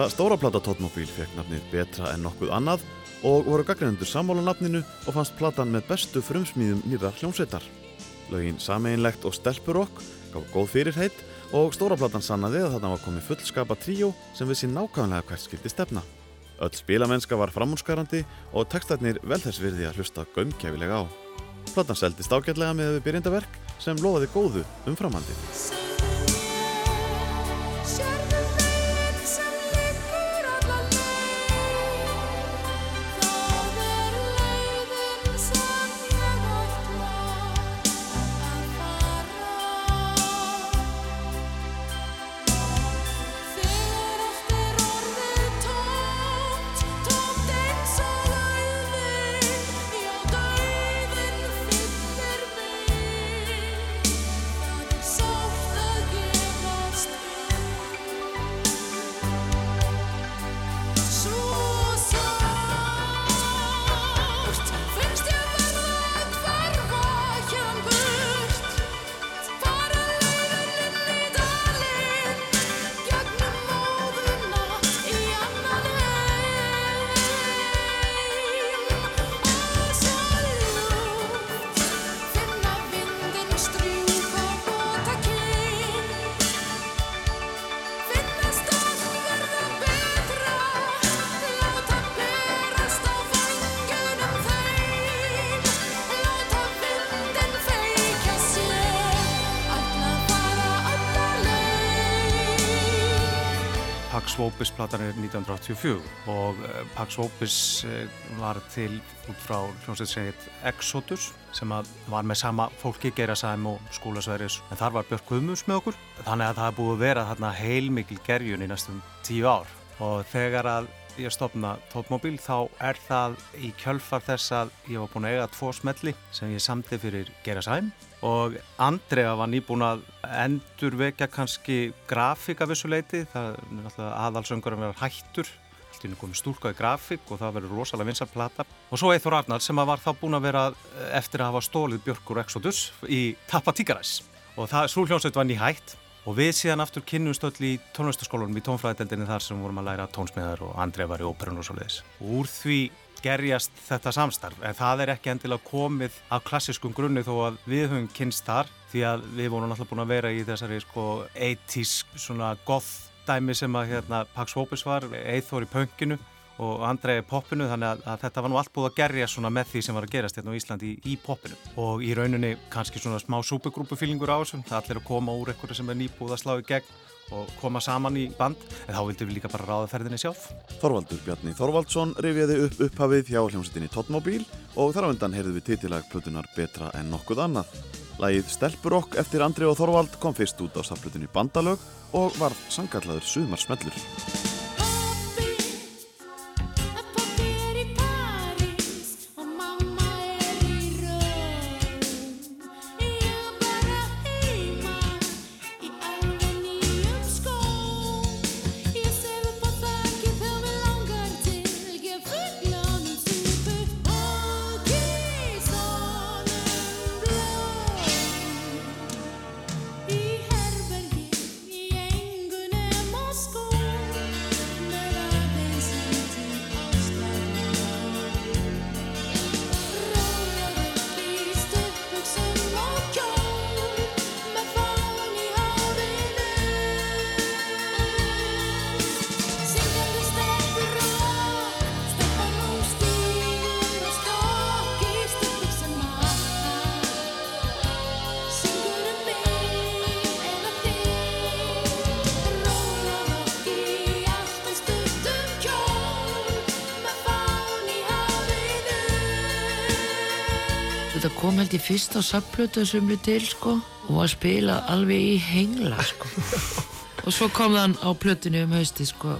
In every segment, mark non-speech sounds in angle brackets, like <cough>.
Fyrsta stóraplata Tóttmóbíl fekk nafnið betra en nokkuð annað og voru gaggrænendur sammála nafninu og fannst platan með bestu frumsmýðum nýra hljómsveitar. Laugin sameinlegt og stelpurokk gaf góð fyrirheit og stóraplatan sannaði að þarna var komið fullskapa tríó sem vissi nákvæmlega hvert skildi stefna. Öll spilamennska var framhúnskarandi og textarnir vel þess virði að hlusta gömkjæfilega á. Platan seldist ágætlega með við byrjendaverk sem lofaði góðu umframandi. Opus platan er 1984 og eh, Pax Opus eh, var til út frá hljómsveit sem heit Exodus sem var með sama fólki, Geira Sæm og Skólasverðis en þar var Björk Guðmunds með okkur. Þannig að það búið að vera heilmikil gerjun í næstum tíu ár. Og þegar að ég stopna tótmobil þá er það í kjölfar þess að ég var búin að eiga tvo smelli sem ég samti fyrir Geira Sæm. Og Andrea var nýbúin að endur vekja kannski grafík af þessu leiti, það er náttúrulega aðalsöngur að vera hættur. Allt í einhverjum stúlkaði grafík og það verður rosalega vinsar plata. Og svo Eithor Arnald sem var þá búin að vera eftir að hafa stólið Björkur Exodus í Tappa Tíkaræs og það Súljónsveit var nýhætt og við síðan aftur kynnumstöll í tónlistaskólanum í tónfræðdeldinni þar sem vorum að læra tónsmiðar og Andrea var í óperun og svo leiðis. Úr því gerjast þetta samstarf en það er ekki endilega komið af klassiskum grunni þó að við höfum kynst þar því að við vorum alltaf búin að vera í þessari sko 80's svona goth dæmi sem að hérna Pax Vopis var, Eithor í pönginu og Andrei poppinu þannig að, að þetta var nú allt búið að gerja svona með því sem var að gerast hérna á Íslandi í, í poppinu. Og í rauninni kannski svona smá súpegrúpufílingur á þessum, það allir að koma úr eitthvað sem er nýbúið að slá í gegn og koma saman í band. En þá vildum við líka bara ráða ferðinni sjálf. Þorvaldur Bjarni Þorvaldsson rifjaði upp upphafið hjá hljómsettinni Totmobil og þar á undan heyrðum við titilag Plutunar betra en nokkuð annað. Lægið Stelpurokk eftir Andri og Þorvald kom fyrst út á staflutinni Bandalög og var sangallaður Suðmarsmellur kom held ég fyrst á sapplötu sem við til sko og var spilað alveg í hengla sko. <laughs> Og svo kom þann á plötunni um hausti sko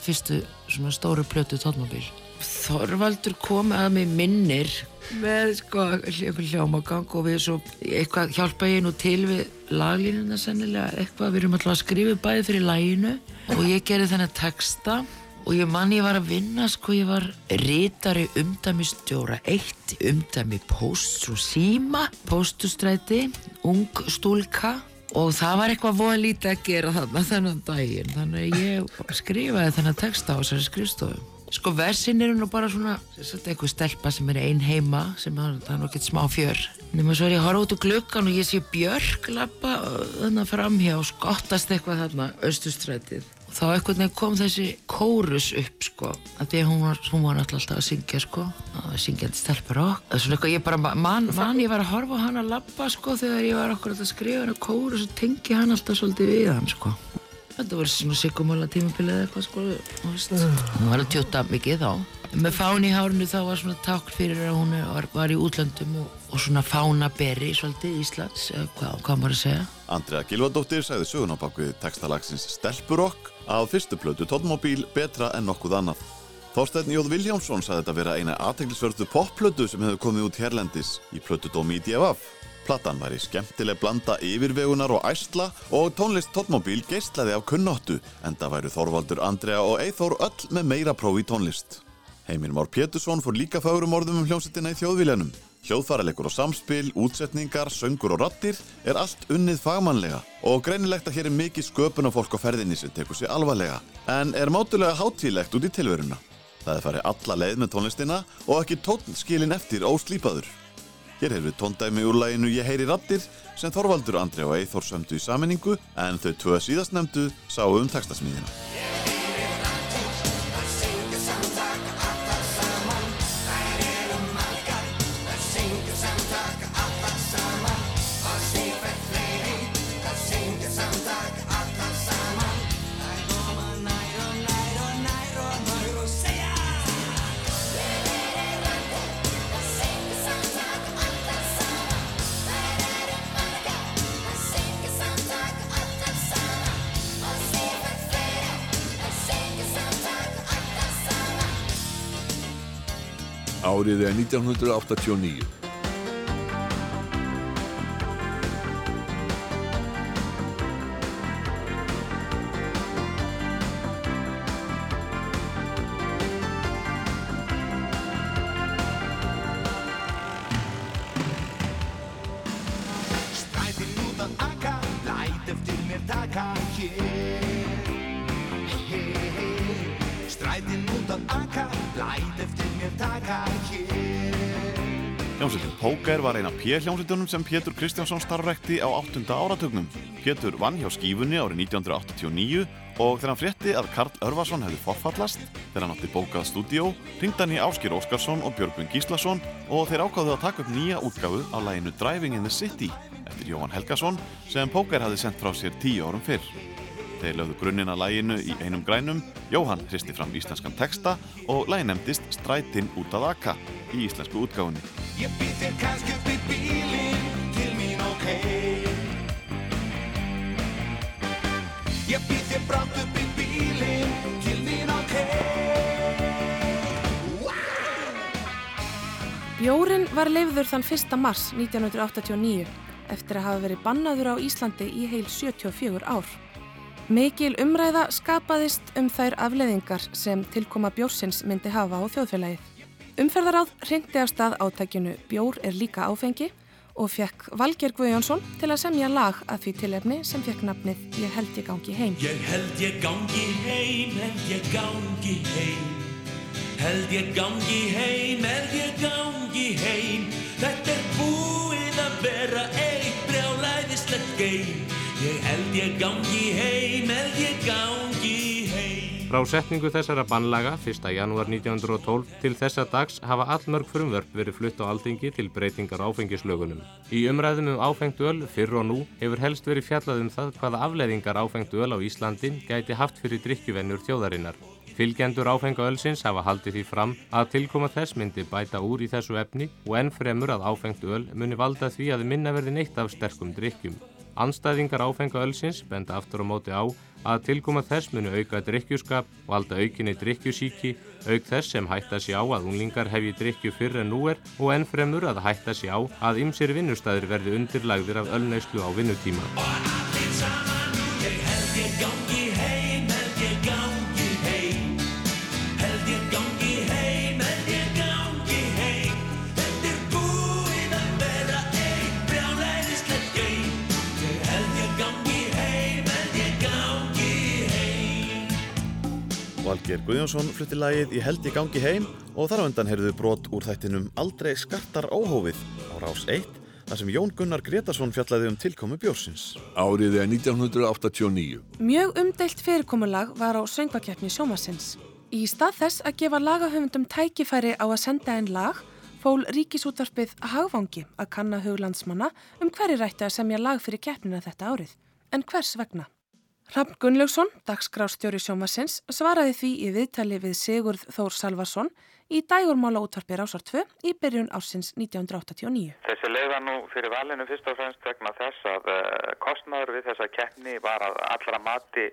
fyrstu svona stóru plötu tónmobil Þorvaldur kom að mig minnir með sko hljómagang og við svo eitthvað hjálpa ég nú til við laglínuna sennilega eitthvað. Við erum alltaf að skrifa bæði fyrir læginu og ég gerði þennan texta og ég mann ég var að vinna sko ég var rítari umdæmistjóra eitt umdæmi post og síma postustræti ung stúlka. Og það var eitthvað voða lítið að gera þarna þennan daginn. Þannig að ég skrifaði þennan texta á þessari skrifstofu. Sko versin eru nú bara svona eitthvað stelpa sem er ein heima sem það er nokkið smá fjör. Nema svo er ég að horfa út úr glukkan og ég sé Björk lappa þannig framhjá og skottast eitthvað þarna austustrætið og þá eitthvað kom þessi kórus upp sko að því að hún var, hún var alltaf að syngja sko að syngja þetta stelpur okk það er svona eitthvað ég bara mann man, ég var að horfa hann að lappa sko þegar ég var okkur að skrifa hann að kórus og tengi hann alltaf svolítið við hann sko Þetta voru svona sigumóla tímabilið eitthvað sko. Hún var að tjóta mikið þá. Með fáni í hárunu þá var svona takk fyrir að hún var, var í útlöndum og, og svona fánaberi svolítið Íslands, eða hvað, hvað maður að segja. Andrea Gilvardóttir segði sögun á bakvið textalagsins Stelpurokk að fyrstu plötu tónmóbíl betra en nokkuð annað. Þorstein Jóð Viljámsson sagði þetta vera eina aðteglisvörðu popplötu sem hefði komið út hérlendis í plötudómi í DFF. Platan væri skemmtileg blanda yfirvegunar og æsla og tónlist tónmóbíl geistlaði af kunnóttu en það væru Þorvaldur, Andrea og Eithór öll með meira prófi tónlist. Heimir Már Pétursson fór líka fagrum orðum um hljómsettina í þjóðvíljanum. Hljóðfæralegur og samspil, útsetningar, söngur og rattir er allt unnið fagmannlega og greinilegt að hér er mikið sköpun á fólk á ferðinni sem tekur sér alvarlega en er mátulega hátílegt út í tilveruna. Það er farið alla leið með tónlistina og ekki tónn skilin eftir óslýpaður. Hér hefur við tóndæmi úr læginu Ég heyri rattir sem Þorvaldur, Andri og Eithor sömdu í saminningu en þau tvö síðastnemdu sáu um textasmíðina. Árið er 1989. P-hljómsveitunum sem Pétur Kristjánsson starfrekti á 8. áratögnum. Pétur vann hjá skífunni árið 1989 og þegar hann frétti að Karl Örvarsson hefði forfallast, þegar hann átti bókað stúdíó, ringd hann í Áskir Óskarsson og Björgvin Gíslason og þeir ákváðu að taka upp nýja útgafu á læginu Driving in the City eftir Jóhann Helgason sem Póker hafði sendt frá sér tíu árum fyrr. Þeir lögðu grunninn að læginu í einum grænum, Jóhann hristi fram íslenskan texta og lægin nefndist Strætin út að aka í íslensku útgáfunni. Ég býð þér kannski upp í bílinn til mín ok Ég býð þér brátt upp í bílinn til mín ok Bjórin var leifður þann 1. mars 1989 eftir að hafa verið bannaður á Íslandi í heil 74 ár. Mikil umræða skapaðist um þær afleðingar sem tilkoma bjórsins myndi hafa á þjóðfélagið. Umferðaráð hrindi af stað átækjunu Bjór er líka áfengi og fekk Valger Guðjónsson til að semja lag að því tilefni sem fekk nafnið Ég held ég gangi heim. Ég held ég gangi heim, held ég gangi heim Held ég gangi heim, held ég gangi heim Þetta er búið að vera eitt brjálæðislegt geim Ég held ég gangi heim, held ég gangi heim Frá setningu þessara bannlaga 1. janúar 1912 til þessa dags hafa allmörg frumvörp verið flutt á alþingi til breytingar áfengislögunum. Í umræðum um áfengt öl fyrr og nú hefur helst verið fjallað um það hvaða afleiðingar áfengt öl á Íslandi gæti haft fyrir drikkjuvennur þjóðarinnar. Fylgjendur áfenga ölsins hafa haldið því fram að tilkoma þess myndi bæta úr í þessu efni og enn fremur að áfengt öl muni valda því að minna verði neitt af sterkum drikkjum. Anstæðingar áfenga ölsins benda aftur á móti á að tilkoma þess muni auka drikkjuskap, valda aukinni drikkjusíki, auk þess sem hætta sér á að unglingar hefji drikkju fyrr en nú er og enn fremur að hætta sér á að ymsir vinnustæðir verði undirlagðir af ölneislu á vinnutíma. Valgeir Guðjónsson flutti lagið í held í gangi heim og þar á undan heyrðu brot úr þættinum Aldrei skartar óhófið á rás 1 þar sem Jón Gunnar Gretarsson fjallaði um tilkomu bjórsins. Árið er 1989. Mjög umdeilt fyrirkomulag var á söngvakeppni sjómasins. Í stað þess að gefa lagahöfundum tækifæri á að senda einn lag fól ríkisútvarpið Hagvangi að kanna huglandsmanna um hverju rætti að semja lag fyrir keppnina þetta árið. En hvers vegna? Hrafn Gunnlaugsson, dagskrástjóri sjómasins, svaraði því í viðtali við Sigurð Þór Salvarsson í dægurmála útvarpi Rásar 2 í byrjun ársins 1989. Þessi leiða nú fyrir valinu fyrst og fremst vegna þess að uh, kostnaður við þessa keppni var að allra mati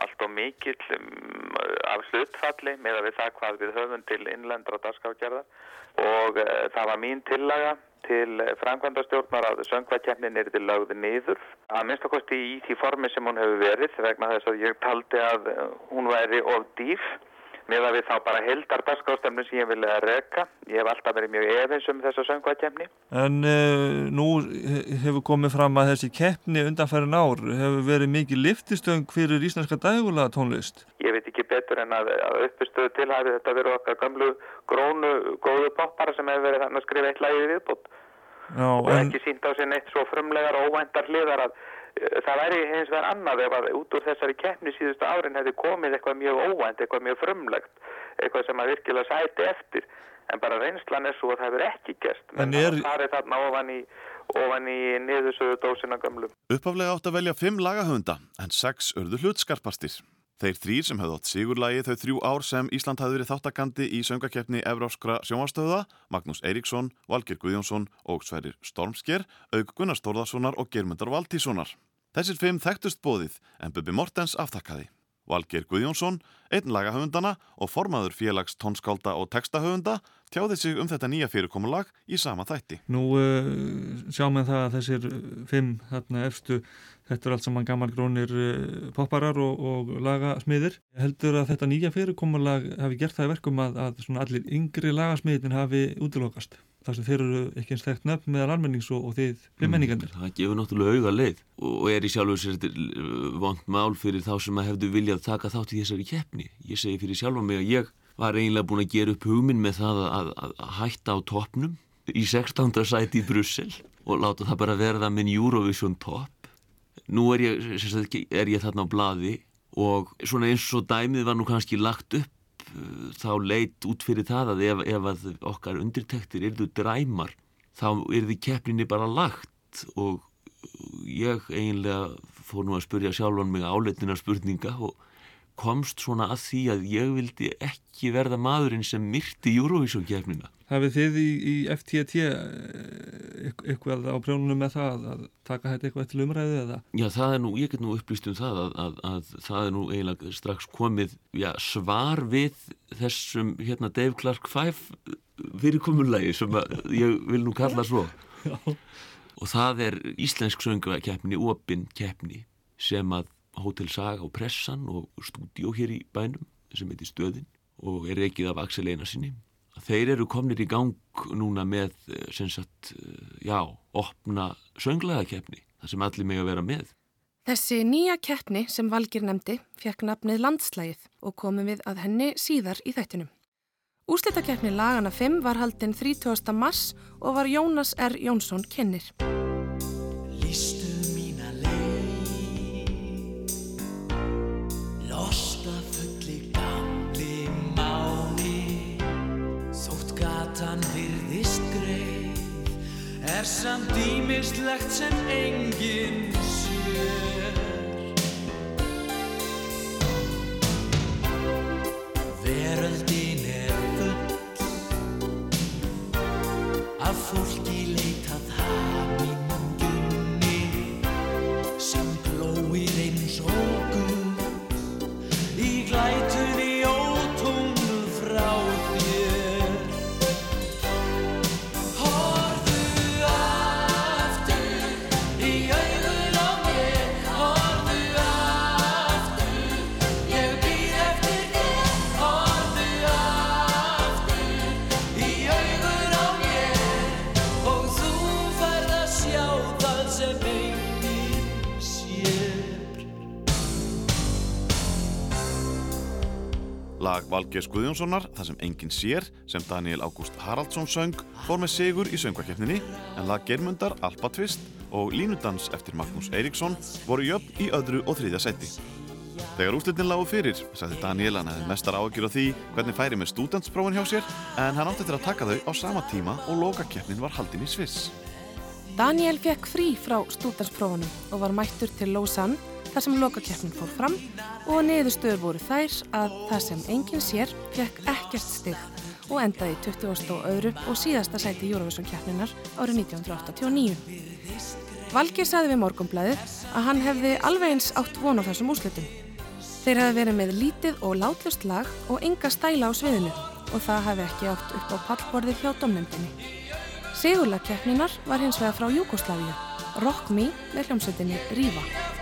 allt og mikill um, af hlutfalli með að við það hvað við höfum til innlendra dagskágerðar og uh, það var mín tillaga til framkvæmdastjórnar að söngvakeppnin er til lögði niður að minnstakosti í því formi sem hún hefur verið vegna þess að ég taldi að hún væri of dýf með að við þá bara heldar dagskáðstemnu sem ég vilja að reka. Ég hef alltaf verið mjög efins um þessa söngvakeppni. En uh, nú hefur komið fram að þessi keppni undanfærin ár hefur verið mikið liftistöng fyrir íslenska dægulega tónlist. Ég veit ekki betur en að, að uppistöðu til hafi þetta verið okkar gamlu grónu góðu poppara sem hefur verið þannig að skrifa eitt lagi viðbútt. Já, og en, ekki sínt á sig neitt svo frumlegar og óvæntar hliðar að uh, það væri hins vegar annað ef að út úr þessari keppni síðustu árin hefði komið eitthvað mjög óvænt, eitthvað mjög frumlegt eitthvað sem að virkilega sæti eftir. En bara reynslan er svo að það hefur ekki gerst. En menn er- það farið þarna ofan í ofan í niðursöðu dósina gömlu. Uppaflega átt að velja fimm lagahöfunda en sex urðu hlutskarpastir. Þeir þrýr sem hefðu átt sigurlagi þau þrjú ár sem Ísland hafði verið þáttakandi í söngakeppni Evróskra sjónvastöða, Magnús Eiríksson, Valgir Guðjónsson og Sverrir Stormsker, auk Gunnar Stórðarssonar og Germundar Valtíssonar. Þessir fimm þekktust bóðið en Bubi Mortens aftakkaði. Valgeir Guðjónsson, einn lagahöfundana og formaður félags tónskálda og textahöfunda tjáði sig um þetta nýja fyrirkomulag í sama þætti. nú uh, sjáum við það að þessir fimm þarna efstu, þetta er allt saman gammal grónir uh, popparar og, og lagasmiðir. Heldur að þetta nýja fyrirkomulag hafi gert það í verkum að, að allir yngri lagasmiðin hafi útilokast. Þar sem þeir eru ekki eins þekkt nefn meðal almennings og, og þið fimmmenningarnir. Það gefur náttúrulega auga leið og er í sjálfur sér þetta vond mál fyrir þá sem að hefðu viljað taka þátt í þessari keppni. Ég segi fyrir sjálfa mig að ég var eiginlega búin að gera upp hugminn með það að, að, að hætta á toppnum í 16. sæti í Brussel og láta það bara verða minn Eurovision topp. Nú er ég, sagt, er ég þarna á blaði og svona eins og dæmið var nú kannski lagt upp þá leit út fyrir það að ef, ef að okkar undirtektir yrðu dræmar þá yrði keppninni bara lagt og ég eiginlega fór nú að spurja sjálfan mig áleitina spurninga og komst svona að því að ég vildi ekki verða maðurinn sem myrti Eurovision keppnina. Hafið þið í, í FTT eh, eitthvað á prjónunum með það að taka þetta eitthvað til umræðu eða? Já, það er nú, ég get nú upplýst um það að, að, að það er nú eiginlega strax komið já, svar við þessum hérna Dave Clark 5 fyrirkomulagi sem að, ég vil nú kalla svo. Já. Og það er íslensk söngakeppni, opin keppni sem að Hotel Saga og Pressan og stúdíó hér í bænum sem heitir Stöðin og er reikið af Axel Einarsinni. Þeir eru komnir í gang núna með eh, sem sagt, eh, já, opna sönglaðakeppni, það sem allir mig að vera með. Þessi nýja keppni sem Valgir nefndi fekk nafnið landslægið og komum við að henni síðar í þættinum. Úslitakeppni lagana 5 var haldinn 30. mars og var Jónas R. Jónsson kennir. er samt dýmislegt sem enginn sér. Veröldin er full af fólki Valgeir Guðjónssonar, Það sem enginn sér, sem Daniel Ágúst Haraldsson söng, fór með sigur í söngvakeppninni, en lag Geirmundar, Alpa Twist og Línudans eftir Magnús Eiríksson voru jöfn í öðru og þriðja seti. Þegar úslitin lágu fyrir, sagði Daniel hann hefði mestar ágjur á því hvernig færi með stúdentsprófin hjá sér, en hann átti til að taka þau á sama tíma og lokakeppnin var haldin í Sviss. Daniel fekk frí frá stúdansprófunum og var mættur til Lausanne þar sem lokakeppnin fór fram og niðurstöður voru þær að það sem enginn sér fekk ekkert stig og endaði í 20. og öðru og síðasta sæti Eurovision keppninar árið 1989. Valgeir saði við morgumblæðið að hann hefði alveg eins átt von á þessum úrslutum. Þeir hefði verið með lítið og látlust lag og enga stæla á sviðinu og það hefði ekki átt upp á pallborðið hjá domnefndinni. Sigurlag keppninar var hins vegar frá Júkoslavíu, Rock Me með hljómsveitinni Rífa.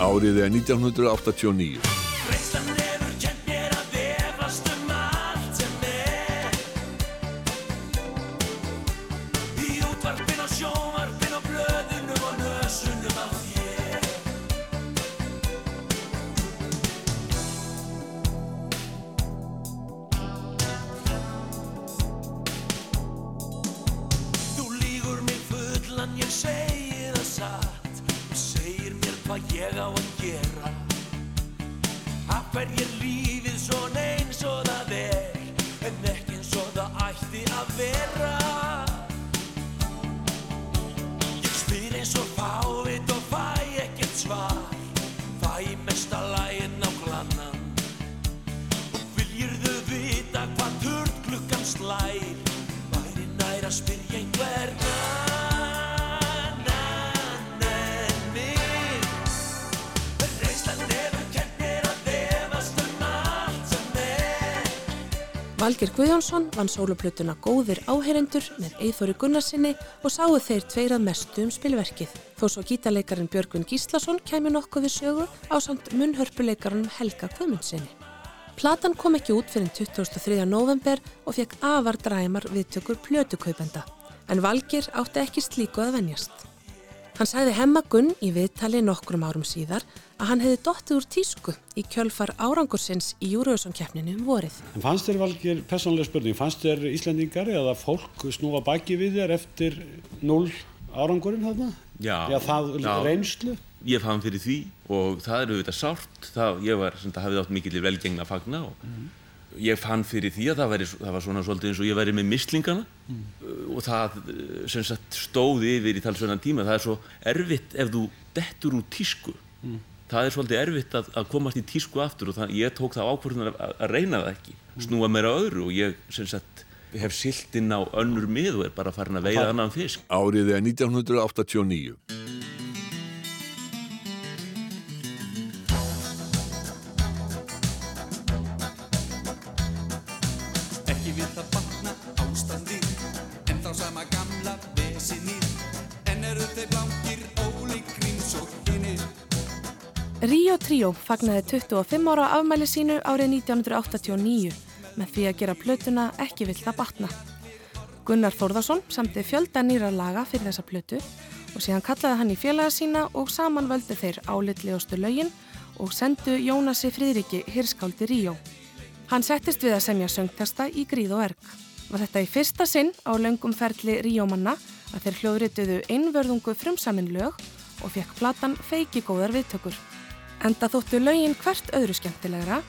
Árið er 1989. Valgeir Guðjónsson vann sóluplötuna Góðir áheyrendur með Eithóri Gunnarsinni og sáu þeir tveir að mestu um spilverkið. Þó svo gítarleikarin Björgvin Gíslason kæmi nokkuð við sögu á samt munnhörpuleikarinn Helga Guðmundsinni. Platan kom ekki út fyrir 23. november og fekk afar dræmar viðtökur plötukaupenda, en Valgeir átti ekki slíku að venjast. Hann sagði Hemma Gunn í viðtali nokkrum árum síðar að hann hefði dottið úr tísku í kjölfar árangursins í Júruvísson-keppninu um vorið. En fannst þér valgir personlega spurning, fannst þér Íslandingar eða fólk snúa baki við þér eftir null árangurinn þarna? Já, Já, það já. reynslu? Ég fann fyrir því og það er auðvitað sárt. Það, ég var, sem það hafði átt mikill velgengna að fagna og ég fann fyrir því að það, væri, það var svona svolítið eins og ég væri með mislingana og það eh, sem sagt stóði yfir í talsverðan tíma. Það er svo erfitt ef þú dettur úr tísku. Það er svolítið erfitt að, að komast í tísku aftur og það, ég tók það ákvörðunar að, að reyna það ekki. Snúa meira öðru og ég sem sagt hef silt inn á önnur mið og er bara farin að veiða annan fisk. Árið er 1989. Ríó Tríó fagnaði 25 ára afmæli sínu árið 1989 með því að gera plötuna ekki vill það batna. Gunnar Þórðarsson samti fjölda nýra laga fyrir þessa plötu og síðan kallaði hann í félaga sína og saman völdu þeir álitlegustu lögin og sendu Jónasi Fríðriki hirskáldi Ríó. Hann settist við að semja söngtesta í gríð og erg. Var þetta í fyrsta sinn á löngum ferli Ríómanna að þeir hljóðrituðu einvörðungu frumsamin lög og fekk platan feiki góðar viðtökur. Enda þóttu laugin hvert öðru skemmtilegra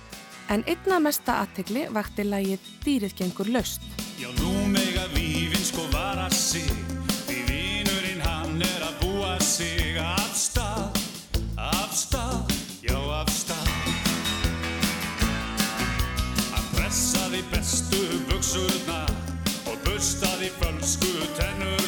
en einna mesta aðtegli vakti lagið Dýrið gengur laust. Já nú mega vífin sko vara sig því vínurinn hann er að búa sig af stað, af stað, já af stað. Hann pressaði bestu vöksurna og bustaði fölsku tennu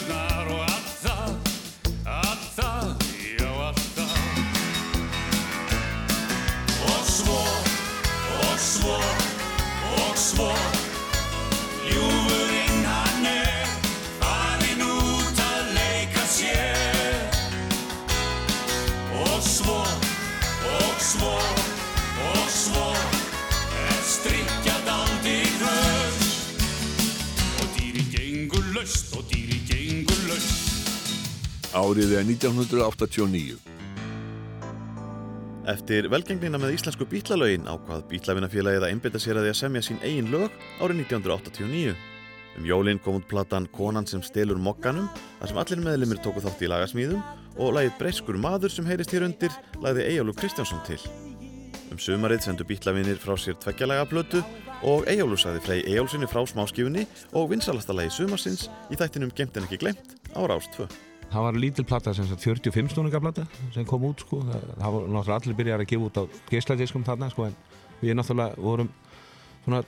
Árið er 1989. Eftir velgengnina með íslensku bítlalögin ákvað bítlavinafélagið að einbytta sér að því að semja sín eigin lög árið 1989. Um jólinn kom út platan Konan sem stelur mokkanum þar sem allir meðlumir tóku þátt í lagasmíðum og lagið Breyskur maður sem heyrist hér undir lagði Eyjólu Kristjánsson til. Um sumarið sendu bítlavinir frá sér tveggjalega blötu og Eyjólu sagði frey Eyjólsinni frá smáskifunni og vinsalasta lagi sumarsins í þættinum Gemt en ekki glemt á Rást 2. Það var lítil platta sem sagt 45 snúninga platta sem kom út sko. Það, það var náttúrulega allir byrjar að gefa út á geisladiskum þarna sko en við náttúrulega vorum svona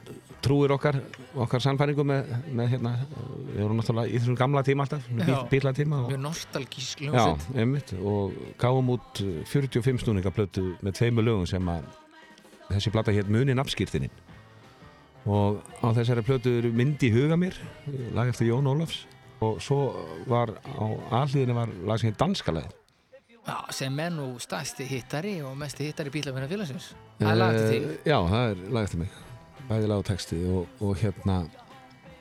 trúir okkar, okkar sannfæringu með, með hérna, við vorum náttúrulega í þessum gamla tíma alltaf, bíla tíma. Mjög nostalgísk hljómsveit. Já, einmitt og gáum út 45 snúninga plötu með tveimu lögum sem að þessi platta hétt Munin Abskýrtininn og á þessari plötu eru myndi í huga mér, lag eftir Jón Ólafs og svo var á alliðinu var lag sem heit Danskalæð Já, sem er nú stærsti hittari og mest hittari bílafina félagsins. Það er lagt til þig. Eh, Já, það er lagt til mig. Bæði lag og texti og, og hérna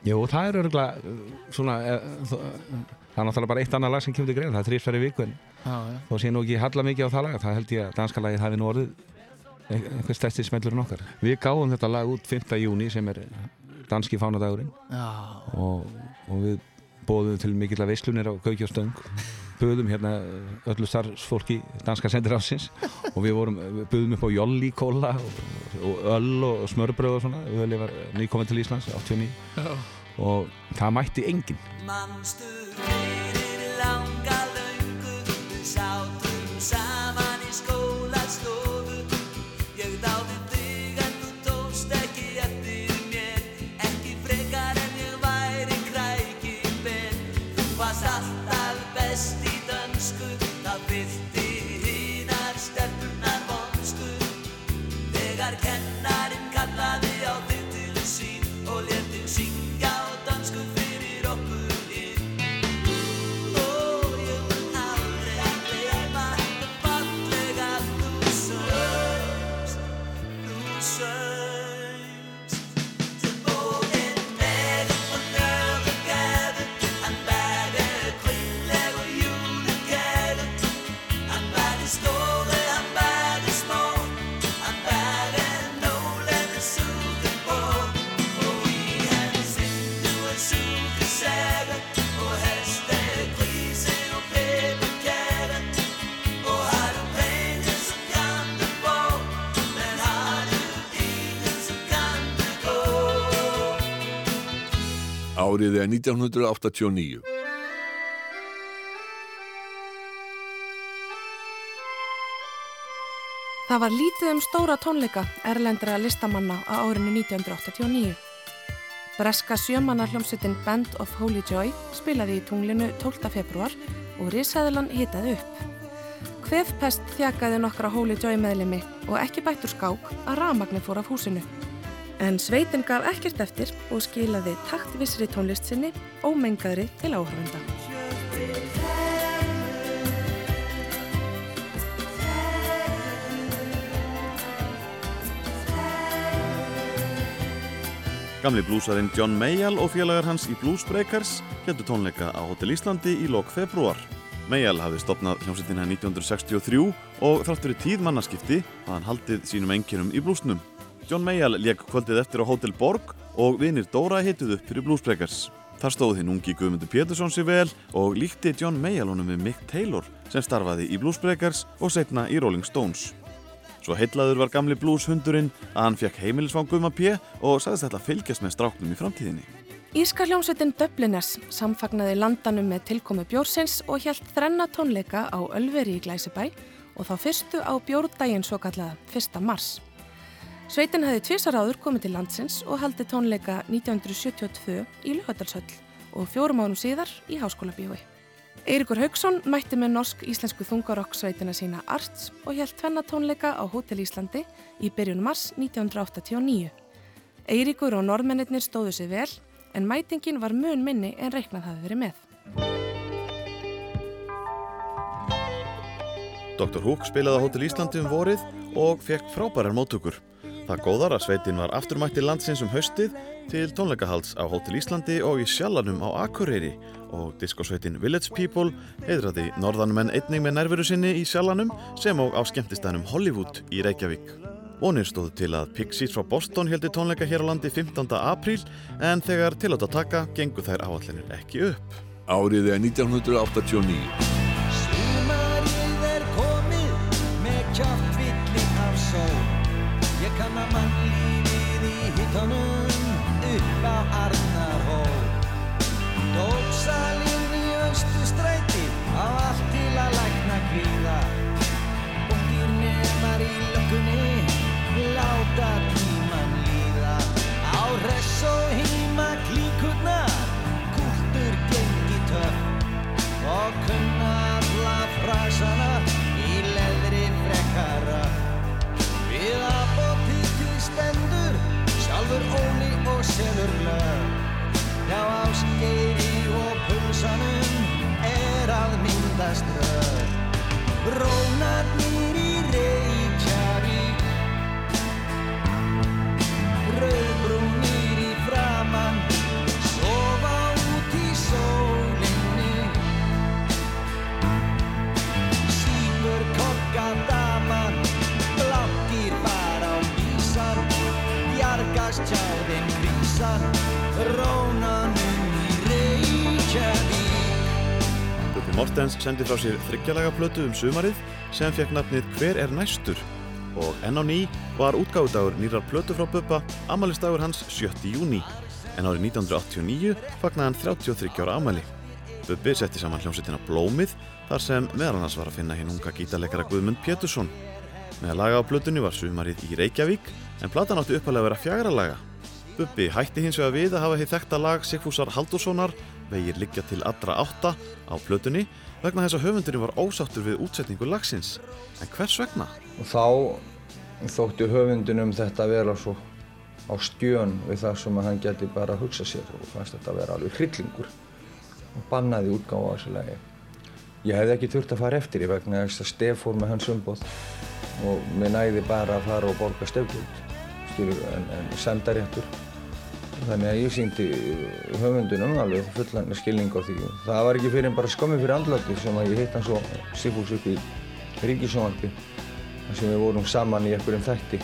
Jú, það er örgulega svona e, það er náttúrulega bara eitt annað lag sem kemur til greið það er þrýsfæri viku en já, já. þó sé nú ekki halla mikið á það lag það held ég að Danskalæðið hafi nú orðið e, einhver stærsti smellurinn okkar. Við gáum þetta lag út 5. júni sem er danski fánadagurinn. Og, og við bóðum til mikill að veislunir á Gaukja og Stöng böðum hérna öllu starfsfólki danska sendir ásins og við vorum, við böðum upp á jolli kóla og, og öll og smörbröð og svona, við var nýkominn til Íslands 89 Já. og það mætti enginn. Manstu fyrir langa Þegar Árið er 1989. Það var lítið um stóra tónleika erlendra listamanna á árinu 1989. Breska sjömanna hljómsveitin Band of Holy Joy spilaði í tunglinu 12. februar og risaðilan hitaði upp. Hvefpest þjakaði nokkra Holy Joy meðlimi og ekki bættur skák að ramagni fór af húsinu. En sveitin gaf ekkert eftir og skilaði taktvissri tónlist sinni ómengaðri til áhörfunda. Gamli blúsarinn John Mayall og félagar hans í Blues Breakers heldur tónleika á Hotel Íslandi í lok februar. Mayall hafði stopnað hljómsveitina 1963 og þrátt fyrir tíð mannaskipti hafði hann haldið sínum enginum í blúsnum. John Mayall leik kvöldið eftir á Hotel Borg og vinir Dóra hittuð upp fyrir Blues Breakers. Þar stóð hinn ungi Guðmundur Pétursson sér vel og líkti John Mayall honum við Mick Taylor sem starfaði í Blues Breakers og setna í Rolling Stones. Svo heillaður var gamli blueshundurinn að hann fekk heimilisvang Guðma P. og sagðist þetta að fylgjast með stráknum í framtíðinni. Írska hljómsveitin Dubliners samfagnaði landanum með tilkomi bjórsins og hjælt þrenna tónleika á Ölveri í Glæsibæ og þá fyrstu á bjórdaginn svo kallaða 1. mars. Sveitin hefði tvisar áður komið til landsins og haldi tónleika 1972 í Lugadalshöll og fjórum ánum síðar í Háskóla bíói. Eirikur Haugsson mætti með norsk-íslensku þungarokksveitina sína Arts og hjælt tvenna tónleika á Hótel Íslandi í byrjun mars 1989. Eirikur og norðmennir stóðu sig vel en mætingin var mun minni en reiknað hafi verið með. Dr. Hook spilaði á Hótel Íslandi um vorið og fekk frábærar móttökur. Það góðar að sveitin var afturmætti landsins um haustið til tónleikahalds á Hótel Íslandi og í Sjallanum á Akureyri og diskosveitin Village People heidraði norðanumenn einning með nærveru sinni í Sjallanum sem og á skemmtistænum Hollywood í Reykjavík. Vonir stóðu til að Pixies frá Boston heldi tónleika hér á landi 15. apríl en þegar til átt að taka gengur þær áallinir ekki upp. Árið er 1989. sendi frá sér þryggjalega plötu um sumarið sem fekk nafnið Hver er næstur? Og enn á ný var útgáðudagur nýrar plötu frá Bubba, amalistagur hans 7. júni. En árið 1989 fagnaði hann 33 ára amali. Bubbi setti saman hljómsveitina Blómið þar sem meðal annars var að finna hinn unga gítarleikara Guðmund Pétursson. Með laga á plötunni var sumarið í Reykjavík en platan átti uppalega vera fjagra laga. Bubbi hætti hins vegar við að hafa hitt þekta lag Sigfúsar Haldurssonar vegir liggja til allra átta á plötunni vegna þess að höfundurinn var ósáttur við útsetningu lagsins. En hvers vegna? Og þá þótti höfundunum þetta vera svo á skjön við það sem að hann geti bara að hugsa sér og fannst þetta að vera alveg hryllingur og bannaði útgáfa á þessu lagi. Ég hefði ekki þurft að fara eftir í vegna þess að Stef fór með hans umboð og mér næði bara að fara og borga stefgjöld, en, en sendaréttur. Þannig að ég síndi höfundunum alveg fullan skilning á því. Það var ekki fyrir en bara skömmi fyrir andlati sem að ég hitt hann svo Sigfús upp í Ríkisjónvarpi þar sem við vorum saman í einhverjum þætti.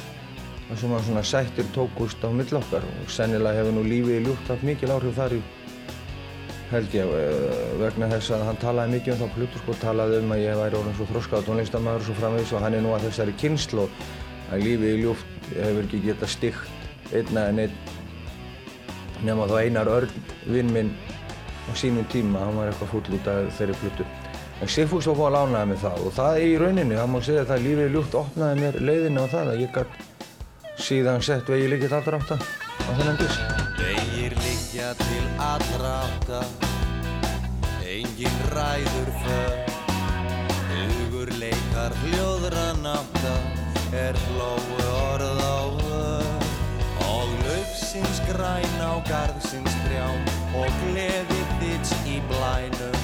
Það sem að svona sættir tókust á mill okkar og sennilega hefur nú lífið í ljútt haft mikil áhrif þar í held ég eh, vegna þess að hann talaði mikið um þá plötu sko, talaði um að ég væri orðin svo þroskað tónlistamæður og svo framvegis og hann er nú að þessari kynslu að lífið í ljúft hefur ekki getað stygt einna en einn nema þá Einar Örn, vinn minn á sínum tíma, hann var eitthvað fúll út af þeirri plötu. En Sigfús var búinn að lánaði mig það og það í rauninni, það má segja að það lífið í ljúft opnaði mér leiðina á það að ég gætt síðan sett vegi líkið allra átta á þennan disk. Vegir liggja til allra átta Engin ræður för Hugur leikar hljóðra nátta Er hlóu orð á vör Og laufsins græn á garðsins trjám Og gleði þits í blænum.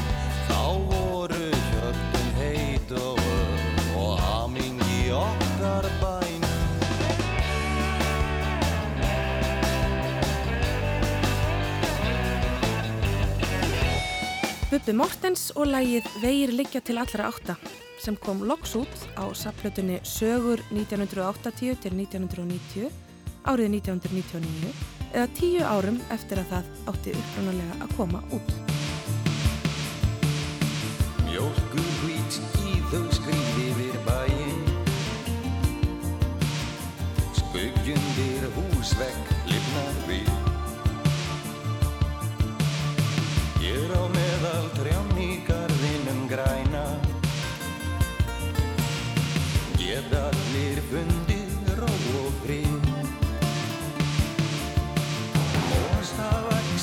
Þá voru hjörtun heit og ör Og hamingi okkar bænum. Bubbi Mortens og lægið Vegir liggja til allra átta sem kom loks út á sapplötunni Sögur 1980 til 1990 árið 1999 eða tíu árum eftir að það átti upprunalega að koma út. Mjólkur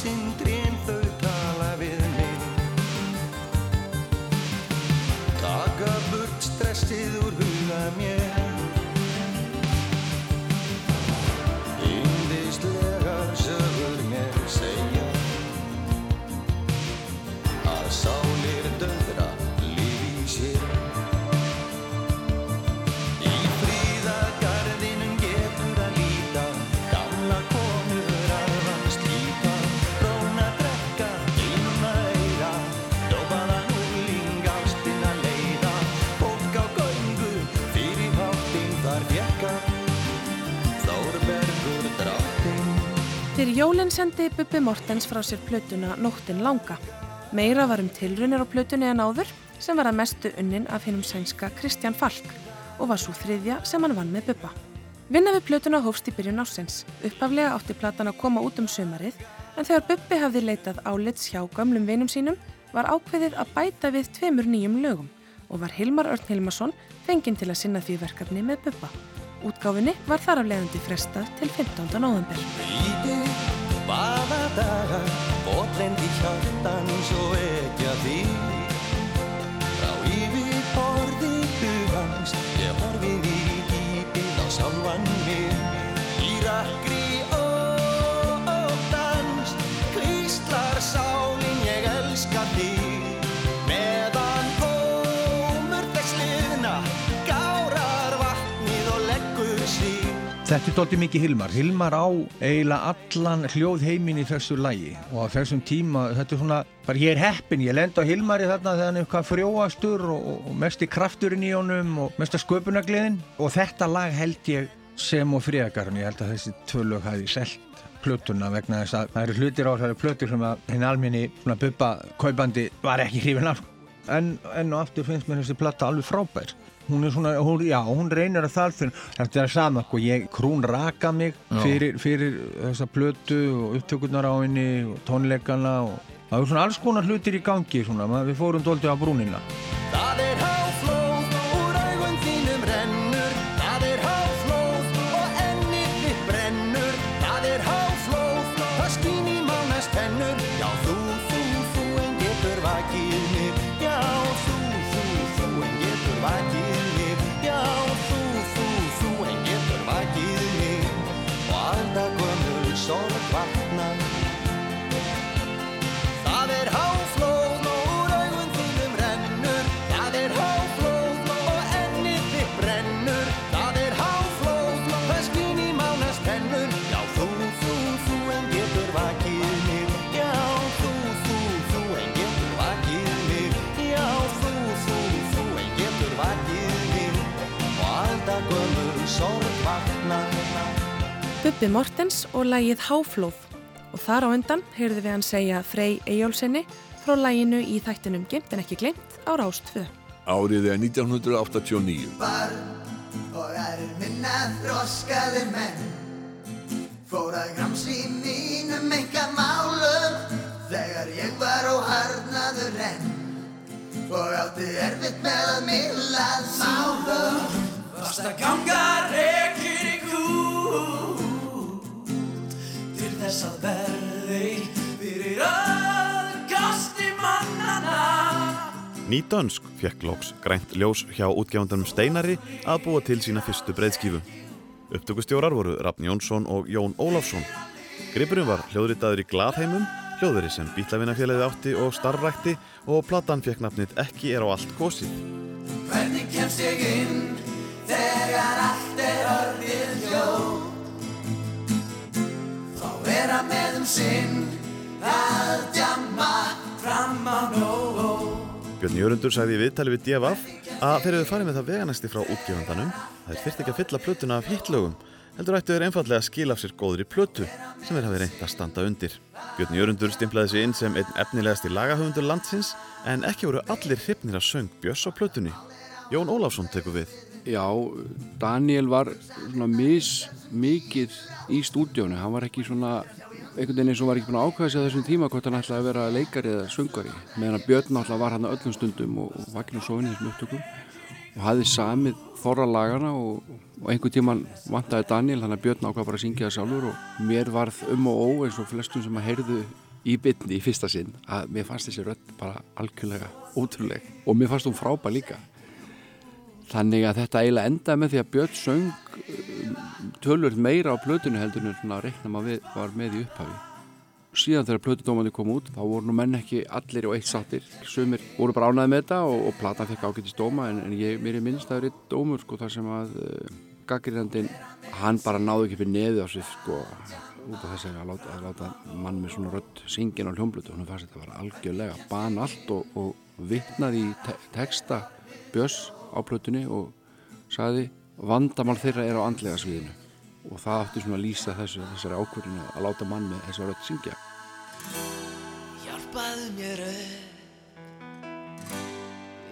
entre Eftir jólinn sendi Bubbi Mortens frá sér plötuna Nóttin langa. Meira var um tilrunir á plötunni en áður sem var að mestu unnin af hinnum sænska Kristján Falk og var svo þriðja sem hann vann með Bubba. Vinna við plötuna hófst í byrjun ásins. Upphaflega átti platan að koma út um sömarið en þegar Bubbi hafði leitað álits hjá gömlum vinum sínum var ákveðið að bæta við tveimur nýjum lögum og var Hilmar Örn Hilmarsson fenginn til að sinna því verkefni með Bubba. Útgáfinni var þar af leiðandi frestað til 15. november. Lítið baða daga Botlendi hjartans og ekki Þetta er doldið mikið Hilmar. Hilmar á eiginlega allan hljóðheimin í þessu lægi og á þessum tíma, þetta er svona, bara ég er heppin, ég lend á Hilmari þarna þegar hann er eitthvað frjóastur og, og mest í krafturinn í honum og mest að sköpunagliðin og þetta lag held ég sem og friðagarn, ég held að þessi tvölög hafi selt plötuna vegna þess að það eru hlutir á þessari plötur sem að hinn alminni svona buppa kaupandi var ekki hrifin af. En enn og aftur finnst mér þessi platta alveg frábær hún er svona, hún, já, hún reynir að þalfinn þetta er sama, sko, ég krún raka mig fyrir, fyrir þessa plötu og upptökurnar á henni og tónleikana og það er svona alls konar hlutir í gangi svona, við fórum doldið á brúnina. Það er háflóð song. Bubbi Mortens og lægið Háflóð. Og þar á undan heyrðu við hann segja Frey Eyjólfsinni frá læginu í þættinum Gimt en ekki glimt á Rást 2. Árið er 1989. Barn og aðrir minna þroskaði menn. Fór að gramsi í mínum enga málum Þegar ég var óharnaður enn. Og átti erfitt með að millað málum. Varst að ganga rekur í Til þess að verði fyrir aðgasti mannana Ný dönsk fekk loks grænt ljós hjá útgefandunum Steinari að búa til sína fyrstu breyðskífu. Upptökustjórar voru Rafn Jónsson og Jón Ólafsson. Gripurinn var hljóðritaður í Glaðheimum, hljóðveri sem Bítlavinafélagið átti og starfrækti og platan fekk nafnið Ekki er á allt kosið. Hvernig kemst ég inn þegar allt er orðið hljóð vera með um sinn að djamma fram á nóg Björn Jörundur sagði í viðtali við DFF að þeir eru farið með það veganæsti frá útgefandanum þeir þyrfti ekki að fylla plötuna af hittlögum heldur ættu þeir einfallega að skila af sér góðri plötu sem þeir hafi reynt að standa undir. Björn Jörundur stimplaði sig inn sem einn efnilegasti lagahöfundur landsins en ekki voru allir hrifnir að söng Björns á plötunni. Jón Ólafsson tekur við. Já, Daniel var svona mis mikið í stúdíónu, hann var ekki svona einhvern veginn eins og var ekki búin að ákvæða sig á þessum tíma hvort hann ætlaði að vera leikari eða söngari meðan að Björn náttúrulega var hann öllum stundum og, og vakinn og sofin í þessum upptökum og hafði samið þorra lagana og, og einhvern tíman vantaði Daniel þannig að Björn ákvað bara að syngja það sjálfur og mér varð um og ó eins og flestum sem að heyrðu í bytni í fyrsta sinn að mér fannst þessi rödd bara algjörlega ótrúleg og mér fannst hún frábær líka Þannig að þetta eiginlega endaði með því að Björn söng um, tölvöld meira á plötunu heldur en svona reikna maður við, var með í upphafi. Síðan þegar plötudómandi kom út þá voru nú menn ekki allir og eitt sattir. Sumir voru bara ánaði með þetta og, og platan fekk ágættist dóma en, en ég, mér er minnst að það er dómur sko þar sem að uh, gaggrínandinn, hann bara náði ekki fyrir neði á sig sko út af þess að láta, að láta mann með svona rödd syngin á hljómblutu hún fannst þetta var algjörlega ban allt og, og vittnaði í te texta Björns á plötunni og sagði vandamál þeirra er á andlega sviðinu. Og það átti svona að lýsa þessu, þessari ákvörðinu að láta mann með þessar rödd syngja. Hjálpaðu mér upp.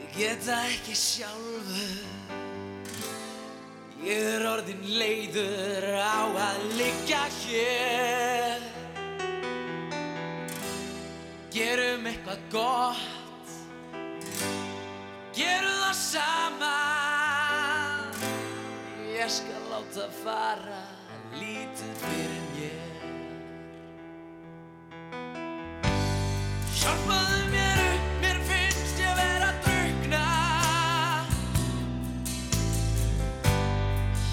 Ég get það ekki sjálfur. Ég er orðin leiður á að liggja hér. Gerum eitthvað gott Gerum það saman. Ég skal láta fara lítið fyrir mér Hjálpaðu mér upp, mér finnst ég vera að drukna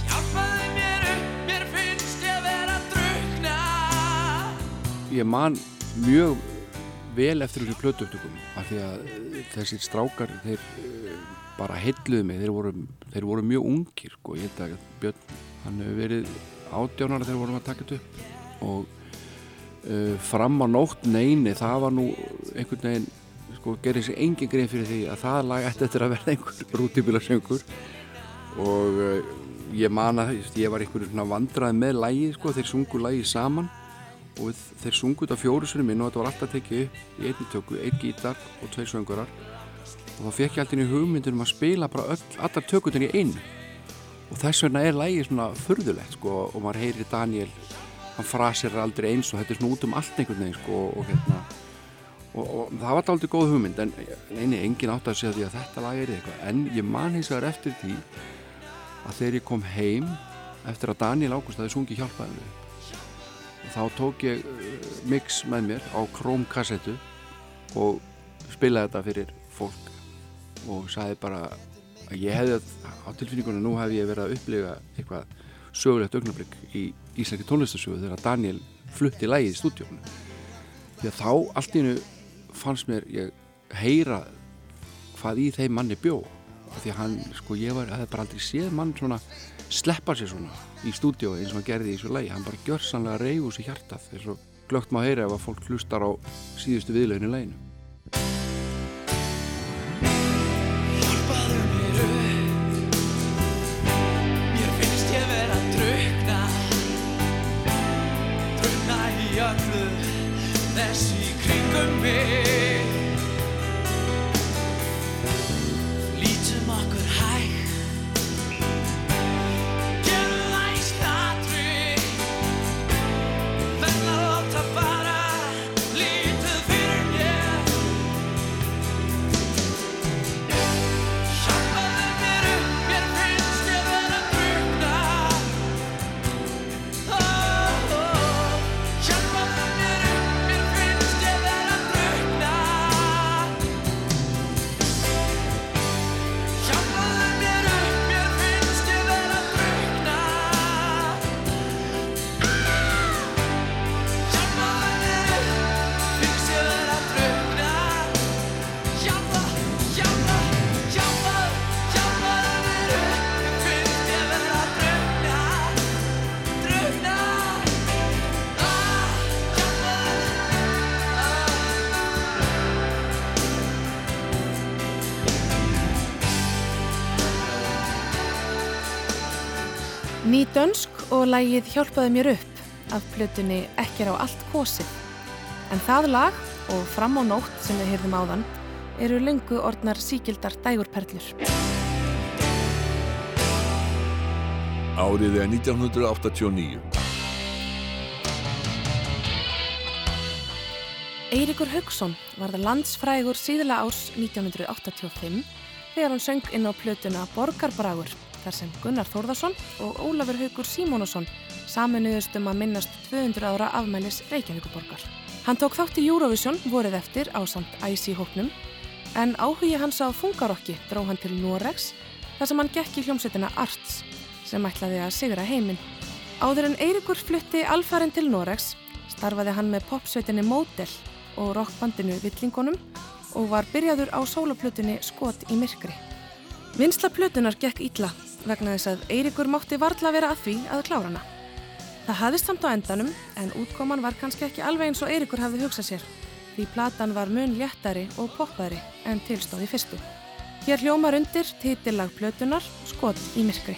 Hjálpaðu mér upp, mér finnst ég vera að drukna Ég man mjög vel eftir þessu plötuöftökum af því að eh, þessir strákar þeir eh, bara heilluðu mig þeir voru, þeir voru mjög ungir sko. ég held að Björn hann hefur verið átjánar þegar vorum að taka þetta upp. Og uh, fram á nótt neini það var nú einhvern veginn sko gerir sér engin grein fyrir því að það lag ætti eftir að verða einhver rútibílasöngur og uh, ég man að ég var einhverjum svona vandraði með lagið sko þeir sungu lagið saman og við, þeir sungu þetta fjórusunum minn og þetta var alltaf tekið upp í einni tökku, einn gítar og tveir söngurar og þá fekk ég alltaf í hugmyndunum að spila bara öll, allar tökutin í einu. Og þess vegna er lægið svona furðulegt sko og maður heyri Daniel hann frasir aldrei eins og þetta er svona út um allt einhvern veginn sko og hérna. Og, og það var aldrei góð hugmynd en neini, engin átt að segja því að þetta lag er eitthvað. En ég man hins vegar eftir því að þegar ég kom heim eftir að Daniel Ágúst hafi sungið hjálpaði mig og þá tók ég uh, mix með mér á krómkassettu og spilaði þetta fyrir fólk og sagði bara að ég hefði á tilfinningunum nú hef ég verið að upplifa eitthvað sögulegt augnablík í Íslenski tónlistasögu þegar Daniel flutti lægið í stúdíónu því að þá allt í hennu fannst mér ég heyra hvað í þeim manni bjó. Því að hann, sko ég var, hefði bara aldrei séð mann svona sleppa sér svona í stúdíói eins og hann gerði í þessu lægi hann bara gjör sannlega reyfus í hjartað eins og glögt má heyra ef að fólk hlustar á síðustu viðlauginu læginu öllu. Þessi kringum mig dönsk og lægið Hjálpaði mér upp af plötunni Ekkir á allt kosið. En það lag og Fram á nótt sem við heyrðum áðan eru lengu orðnar síkildar dægurperlur. Árið er 1989. Eiríkur Haugsson var það landsfrægur síðla árs 1985 þegar hann söng inn á plötuna Borgarbragur þar sem Gunnar Þórðarsson og Ólafur Haugur Símónusson saminuðust um að minnast 200 ára afmælis Reykjavíkuborgar. Hann tók þátt í Eurovision vorið eftir á samt æsi hóknum en áhugi hans á fungarokki dró hann til Noregs þar sem hann gekk í hljómsveitina Arts sem ætlaði að sigra heiminn. Áður en Eiríkur flutti alfarinn til Noregs starfaði hann með popsveitinni Model og rockbandinu Villingunum og var byrjaður á sólaplutinni Skot í myrkri. Vinsla plutunar gekk ítla vegna þess að Eiríkur mátti varla vera að því að klára hana. Það hafðist samt á endanum en útkoman var kannski ekki alveg eins og Eiríkur hafði hugsað sér því platan var mun léttari og poppaðri en tilstóði fyrstu. Hér hljómar undir titillag plötunar Skot í myrkri.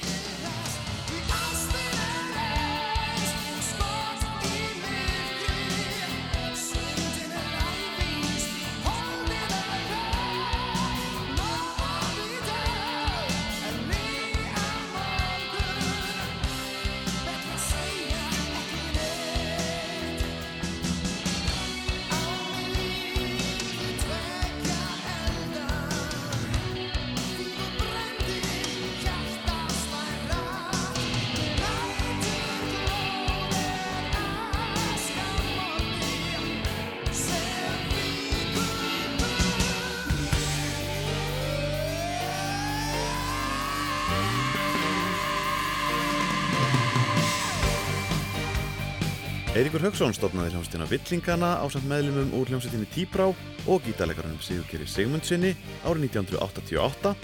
Eiríkur Högson stofnaði hljómsveitina Villingana á samt meðlumum úr hljómsveitinni Tíbrá og gítarleikarunum Sigurkeri Sigmundsinni árið 1988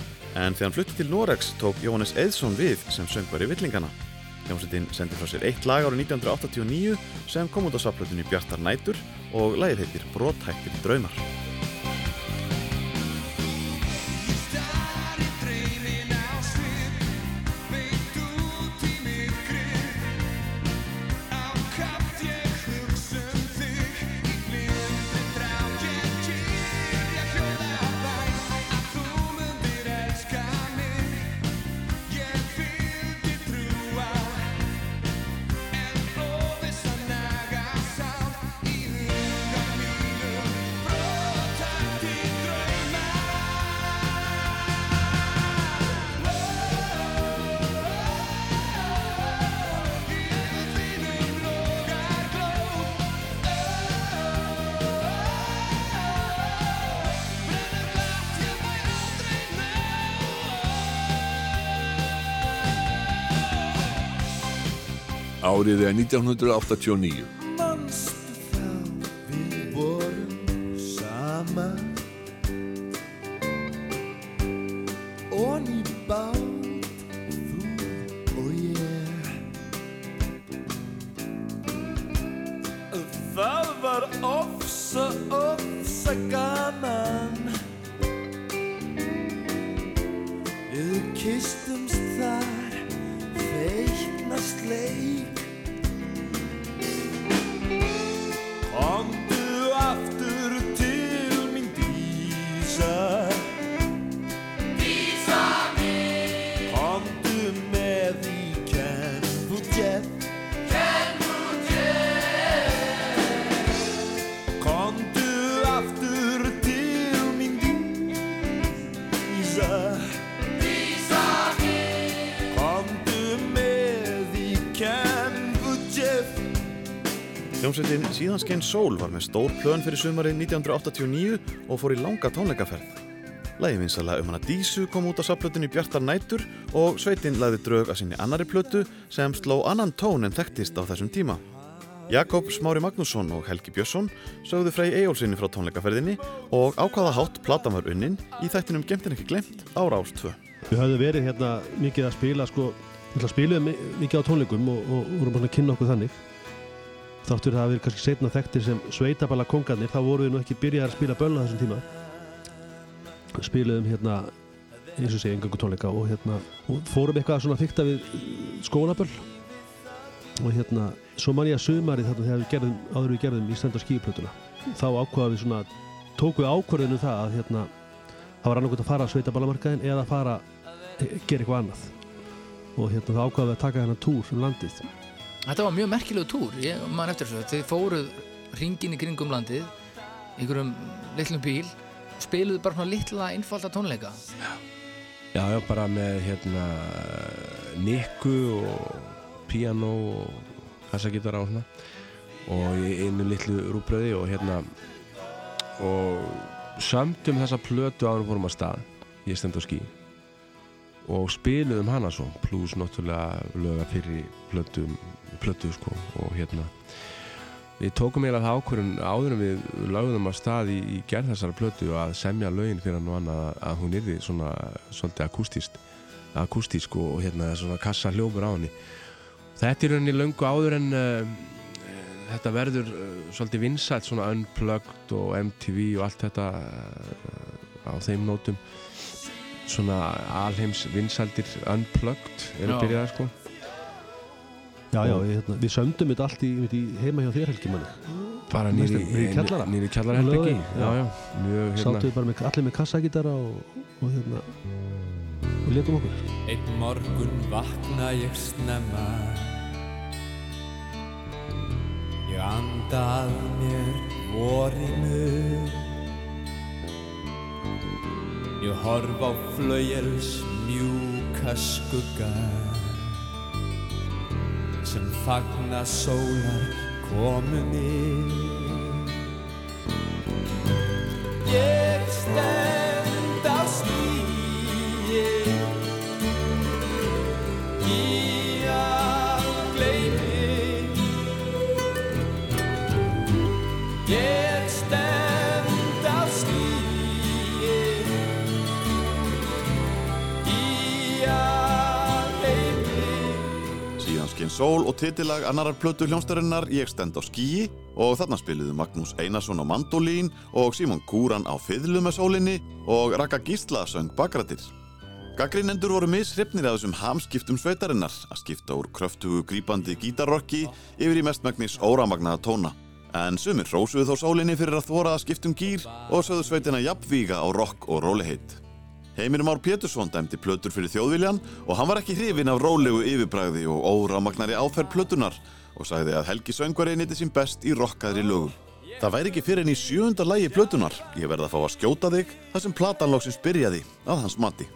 en þegar hann flutti til Noregs tók Jóhannes Eðsson við sem söngvari Villingana. Hljómsveitin sendi frá sér eitt lag árið 1989 sem kom út á saplutinni Bjartar Nætur og lagið heitir Bróthættir draumar. Árið er 1989. Hljómsveitin Síðanskein Sól var með stór plön fyrir sumarið 1989 og fór í langa tónleikaferð. Lægi vinsalega um hana Dísu kom út á sapplötunni Bjartar Nætur og sveitin lagði drög að sinni annari plötu sem sló annan tón en þekktist á þessum tíma. Jakob Smári Magnússon og Helgi Björnsson sögðu frey Eyjólfsinni frá tónleikaferðinni og ákvaða hátt platan var unnin í þættinum Gemtin ekki glemt á Rás 2. Við höfum verið hérna mikið að spila sko, við spiluðum mikið á tónleikum og, og vorum að kynna okkur þannig þáttur það að við kannski setna þekktir sem sveitaballa kongarnir, þá vorum við nú ekki byrjað að spila böll á þessum tíma. Við spiluðum hérna eins og segja engangu tónleika og hérna og fórum eitthvað svona fykta við skólaböll. Og hérna svo man ég að sumarið þarna þegar við gerðum áður við gerðum Íslanda skíplötuna þá ákvaða við svona tóku við ákvörðinu það að hérna það var annarkvæmt að fara á sveitaballamarkaðin eða að fara e, gera eitthvað annað. Og hérna þá ákvaða við að taka hennar túr um landið Þetta var mjög merkilegu túr, ég man eftir þessu. Þið fóruð hringin í kringum landið, einhverjum litlum bíl, spiluðu bara svona litla einfalda tónleika. Já, já, bara með hérna nikku og piano og kassagítara og svona og einu litlu rúbröði og hérna og sömdum þessa plötu við fórum að stað ég stend á skí og spiluðum hana svo pluss náttúrulega löga fyrir plötu, plötu sko og hérna við tókum eiginlega það ákvörðun áður en við lögðum að stað í, í gerð þessara plötu að semja lögin fyrir hann og annað að hún yrði svona svolítið akústist akústísk og hérna svona kassa hljópur á henni. Þetta er rauninni löngu áður en uh, þetta verður uh, svolítið vinsætt svona unplugged og MTV og allt þetta uh, á þeim nótum. Svona alheims vinsældir unplugged eru Já. byrjaðar sko Já, já, við, hérna, við sömdum þetta allt í, í heima hjá þér Helgi manni. Bara niður í- hérna- Sáttum við bara með, allir með kassagítara og, og hérna og letum okkur. Einn morgun vakna ég snemma. Ég anda að mér vorinu. Ég horf á flauels mjúka skugga sem fagna sólar komunni. Ég stend á stíi, í að gleimi. Sól og titilag annarar plötu hljónstarinnar Ég stend á skíi og þarna spiluðu Magnús Einarsson á mandolín og Símon Kúran á fiðlu með sólinni og Raka Gísla söng bakrættir. Gaggrinendur voru mishrifnir að þessum hamskiptum sveitarinnar að skipta úr kröftugu grípandi gítarrokki yfir í mestmægnis óramagnaða tóna. En sumir rósuðu þó sólinni fyrir að þóra að skiptum gýr og sögðu sveitina jafnvíga á rock og róliheit. Heimir Már Pétursson dæmdi plötur fyrir þjóðviljan og hann var ekki hrifin af rólegu yfirbræði og óramagnari áferð plötunar og sagði að Helgi Söngvari nýtti sín best í rockaðri lögum. Það væri ekki fyrir enn í sjönda lægi plötunar, ég verði að fá að skjóta þig þar sem platanlóksins byrjaði að hans mati.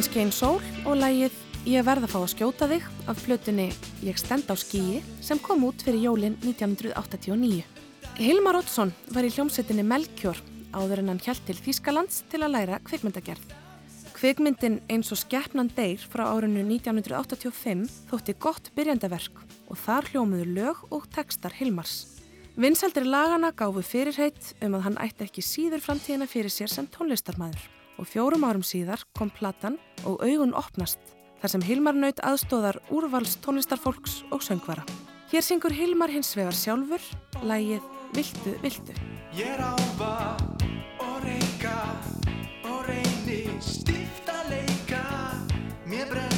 Síðan skein sól og lægið Ég verð að fá að skjóta þig af plötunni Ég stend á skíi sem kom út fyrir jólin 1989. Hilmar Oddsson var í hljómsveitinni Melkjór áður en hann hjælt til Þýskalands til að læra kvikmyndagerð. Kvikmyndin eins og Skeppnan Deyr frá árinu 1985 þótti gott byrjandaverk og þar hljómuðu lög og textar Hilmars. Vinsaldri lagana gáfu fyrirheit um að hann ætti ekki síður framtíðina fyrir sér sem tónlistarmaður og fjórum árum síðar kom platan og augun opnast þar sem Hilmar naut aðstóðar úrvals tónlistarfólks og söngvara. Hér syngur Hilmar hins vegar sjálfur, lægið Viltu, viltu. Ég ráfa og reyka og reyni stíft að leika Mér bregður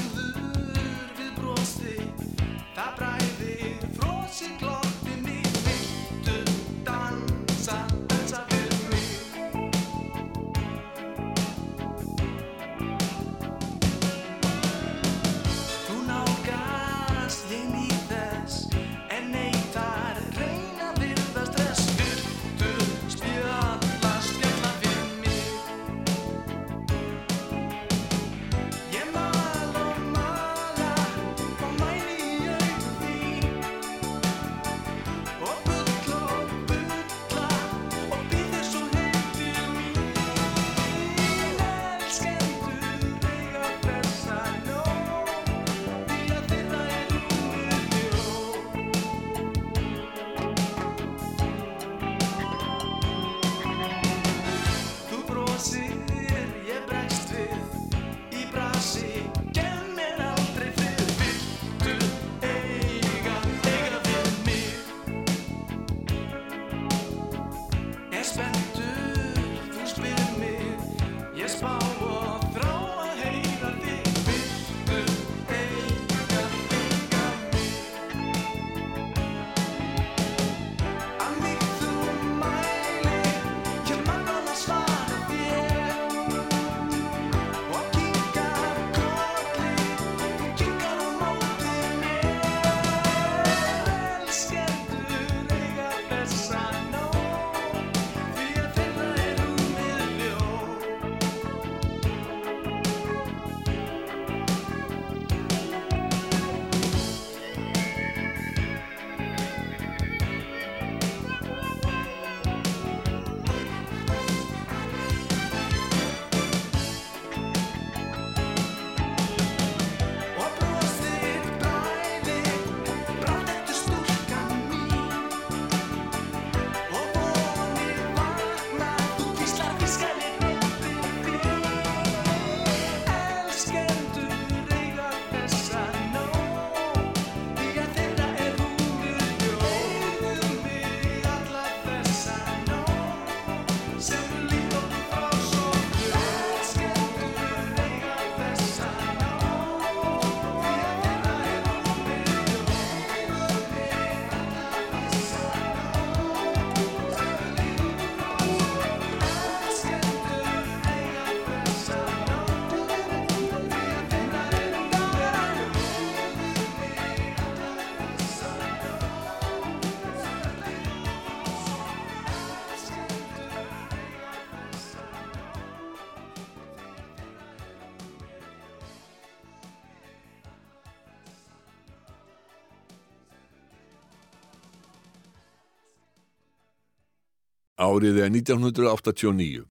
Árið er 1989.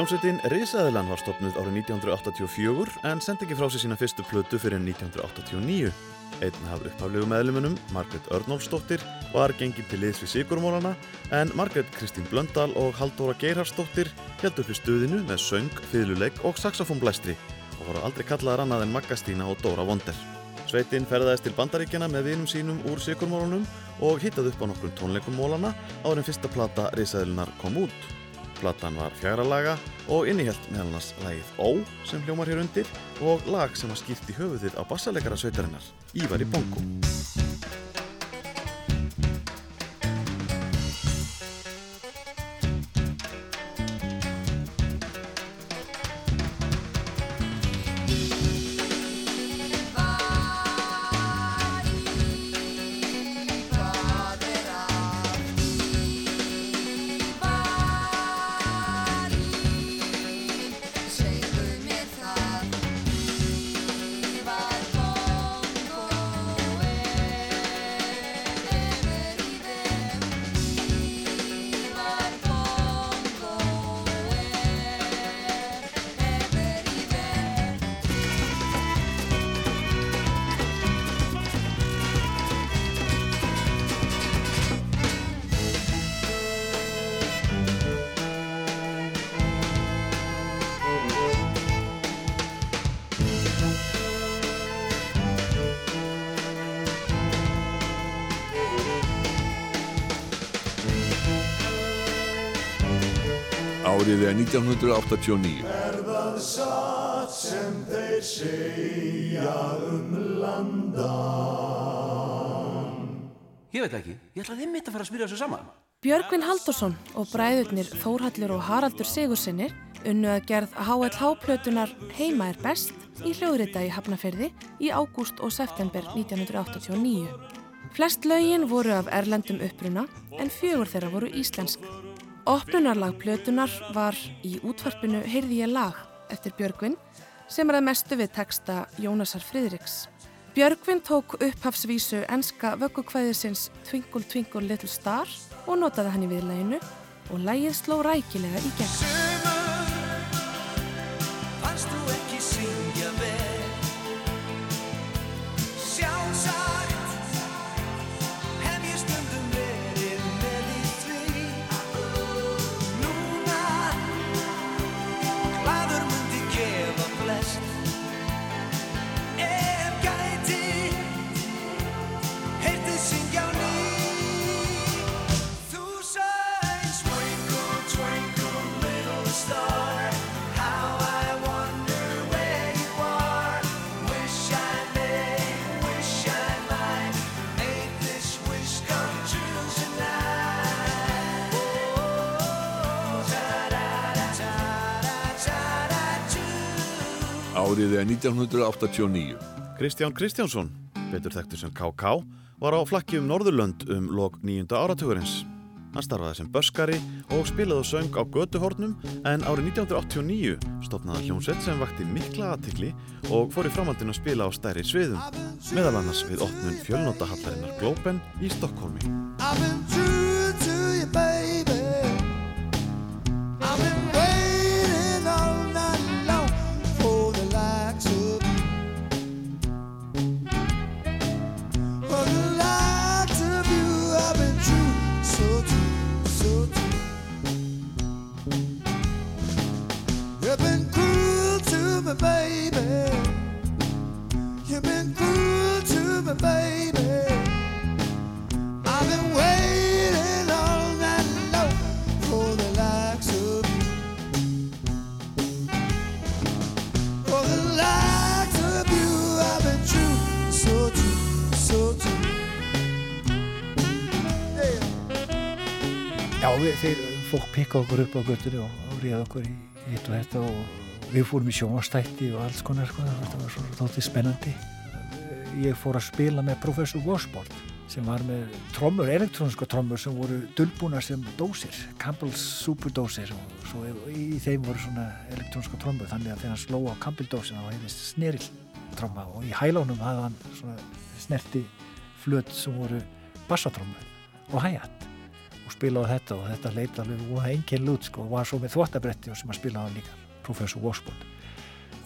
Hljómsveitin Risaðilan var stopnuð árið 1984 en sendi ekki frá sig sína fyrstu plötu fyrir 1989. Einn af upphaflegu meðlumunum, Margret Örnólfsdóttir, var gengið til liðs við Sigurmólana en Margret Kristín Blöndal og Halldóra Geirhardsdóttir held upp í stuðinu með söng, fiðluleik og saxofónblæstri og voru aldrei kallaðar annað en Maggastína og Dóra Wonder. Sveitin ferðaðist til bandaríkjana með vinum sínum úr Sigurmólanum og hittaði upp á nokkrum tónleikum mólana áður en fyrsta plata Risaðilunar kom út. Platan var fjara laga og innihjalt meðal annars lagið Ó sem hljómar hér undir og lag sem var skýrt í höfuðið á bassalegara sveitarinnar, Ívar í Bongo. 1989. Er það satt sem þeir segja um landan? Ég veit ekki, ég ætlaði einmitt að fara að spyrja þessu saman. Björgvin Haldursson og bræðurnir Þórhallur og Haraldur Sigursinnir unnu að gerð HLH-plötunar Heima er best í hljóðrita í Hafnafyrði í ágúst og september 1989. Flest lögin voru af erlendum uppruna en fjögur þeirra voru íslensk. Opnunarlag plötunar var í útvarpinu Heyrði ég lag eftir Björgvin sem er að mestu við texta Jónasar Friðriks. Björgvin tók upphafsvísu enska vöggukvæðisins Twinkle Twinkle Little Star og notaði hann í viðlæginu og lægið sló rækilega í gegn. Árið er 1989. Kristján Kristjánsson, betur þekktur sem KK, var á flakki um Norðurlönd um lok nýjunda áratugurins. Hann starfaði sem böskari og spilaði og söng á götuhornum en árið 1989 stopnaði hljómsveit sem vakti mikla aðtikli og fór í framhaldinu að spila á stærri sviðum, meðal annars við opnun fjölnótahallarinnar Globen í Stokkólmi. Fólk pikka okkur upp á göttunni og, og ríða okkur í hitt og þetta og við fórum í sjónastætti og alls konar sko, þetta var svo þóttið spennandi. Ég fór að spila með Professor Warsport sem var með trommur, elektróniska trommur sem voru dullbúna sem dósir, Campbell's superdósir og svo í þeim voru svona elektróniska trommur þannig að þegar hann sló á Campbell dósina þá hefðist snerill tromma og í hælónum hafði hann svona snerti flöt sem voru bassatrommur og hi-hat og spilaði þetta og þetta leita alveg og það enginn lút sko og var svo með þvottabretti og sem að spilaði líka Professor Warsport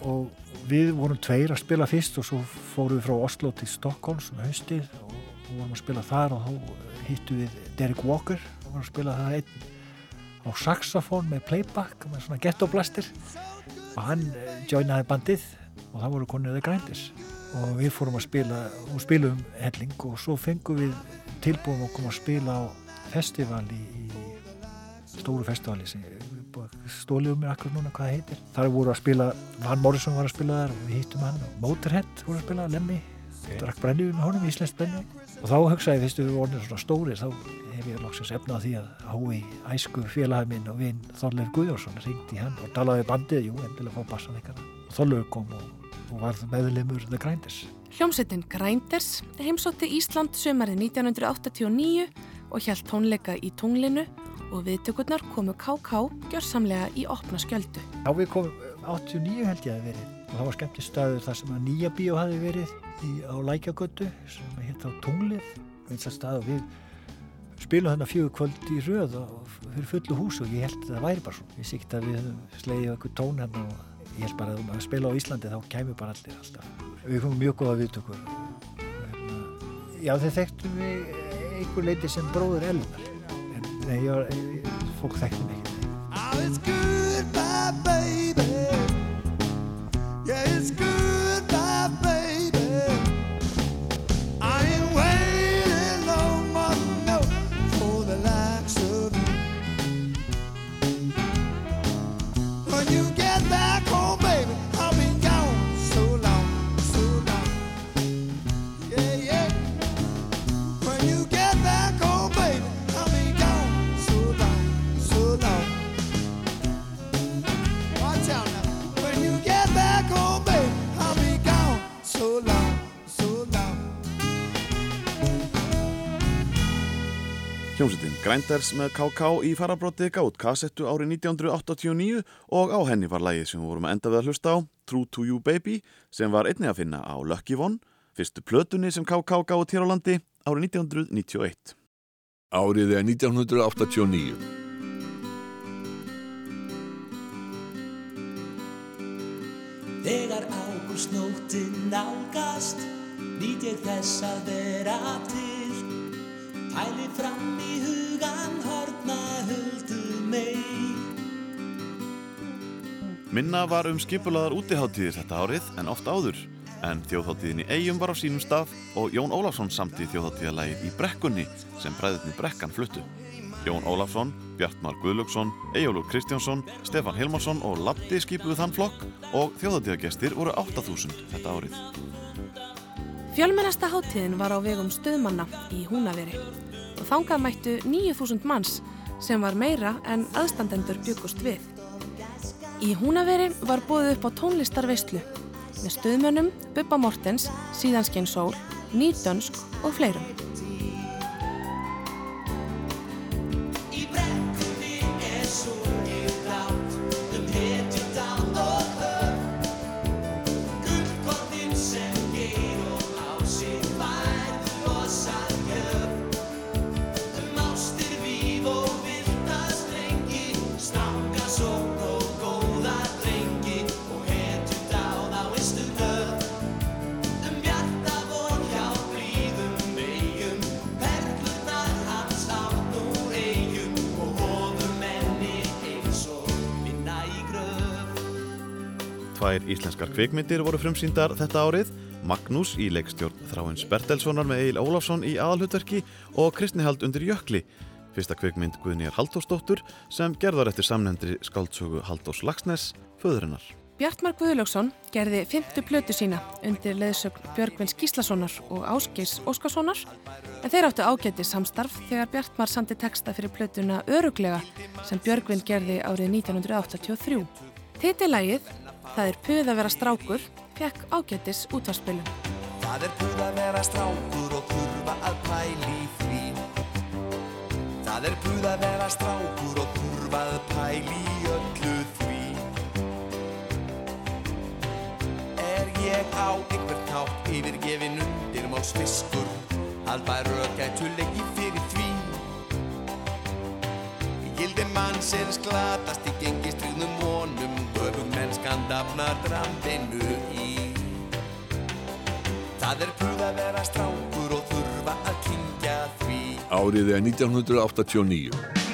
og við vorum tveir að spila fyrst og svo fórum við frá Oslo til Stockholm sem haustið og vorum að spila þar og þá hittu við Derek Walker og vorum að spila það einn á saxofón með playback með svona gettoblastir og hann joinaði bandið og það voru konið The Grinders. Og við fórum að spila og spilum helling og svo fengum við tilbúum okkur að spila á festival í, í stóru festivali sem stóliðum mér akkur núna hvað það heitir. Þar voru að spila, Van Morrison var að spila þar og við hittum hann og Motorhead voru að spila Lemmy, okay. drakk brenniðu með honum íslenskt brenniðu og þá hugsaði fyrstu við vorum svona stóri þá hef ég loksins efnað því að hái æsku félagið minn og vinn Þorleif Guðjórsson ringdi hann og talaði bandið, jú, endilega fá bassan ykkar og Þorleif kom og, og var meðlemur The Grinders. Hljómsettin Grinders heimsótti Ísland sömarið 1989 og hjælt tónleika í tunglinu og viðtökurnar komu KK gjörsamlega í opna skjöldu. Já, við komum 89 held ég að verið. Og það var skemmtist staður þar sem að nýja bíó hafi verið í, á Lækjagötu sem hitt á Tunglið. Og við spilum þarna fjögur kvöld í röð og fyrir fullu hús og ég held að það væri bara svona. Ég sýkt að við slegið okkur tón hérna og ég held bara að að spila á Íslandi þá kemur bara allir alltaf. Við komum mjög góða viðtökur. Hérna, já þeir þekktum við einhver leiti sem bróður Elvar en nei, ég, fólk þekktum ekki Oh, it's goodbye, baby. Yeah, it's goodbye, baby. Hljómsveitin Grinders með KK í farabróti gátt kassettu árið 1989 og á henni var lægið sem við vorum að enda við að hlusta á, True to You Baby, sem var einnig að finna á Lucky One, fyrstu plötunni sem KK gátt hér á landi árið 1991. Árið er 1989. Þegar ágústnóttin nálgast Nýt ég þess að vera til Pæli fram í hugan hortna huldu mei Minna var um skipulaðar útiháttíðir þetta árið en oft áður en þjóðháttíðin í eigum var á sínum stað og Jón Ólafsson samti þjóðháttíðalægið í Brekkunni sem bræðirni Brekkan fluttu. Jón Ólafsson, Bjartmar Guðlöksson, Ejólur Kristjánsson, Stefan Hilmarsson og Latti skipuðu þann flokk og þjóðháttíðagestir voru 8000 þetta árið. Fjölmennasta háttíðin var á vegum stöðmanna í Húnaveri og þangað mættu 9000 manns sem var meira en aðstandendur byggust við. Í Húnaveri var búið upp á tónlistarveislu með stöðmönnum Bubba Mortens, Síðanskein Sól, Nýdönsk og fleirum. Tvær íslenskar kvikmyndir voru frumsýndar þetta árið, Magnús í leikstjórn Þráins Bertelssonar með Egil Ólafsson í aðalhutverki og Kristnihald undir Jökli, fyrsta kvikmynd Guðnýjar Halldórsdóttur sem gerðar eftir samnefndri skáldsögu Halldórs Lagsnes, föðurinnar. Bjartmar Guðlöksson gerði fymtu plötu sína undir leðsögn Björgvins Gíslasonar og Ásgeis Óskarssonar en þeir áttu ágæti samstarf þegar Bjartmar sandi texta fyrir plötuna Öruglega sem Björgvin gerði árið 1983. Titilægið, það er Puð að vera strákur, fekk ágætis útvarspilum. Það er búið að vera strákur og þurfa að pæli í því. Það er búið að vera strákur og þurfa að pæli í öllu því. Er ég á einhvern tátt yfirgefin undir málsfiskur? Haldbær rökættu lengi fyrir því. Gildi mannsins glatast í gengistryggnum vonum dafnar drambinu í Það er puð að vera strákur og þurfa að kynkja því Árið er 1989.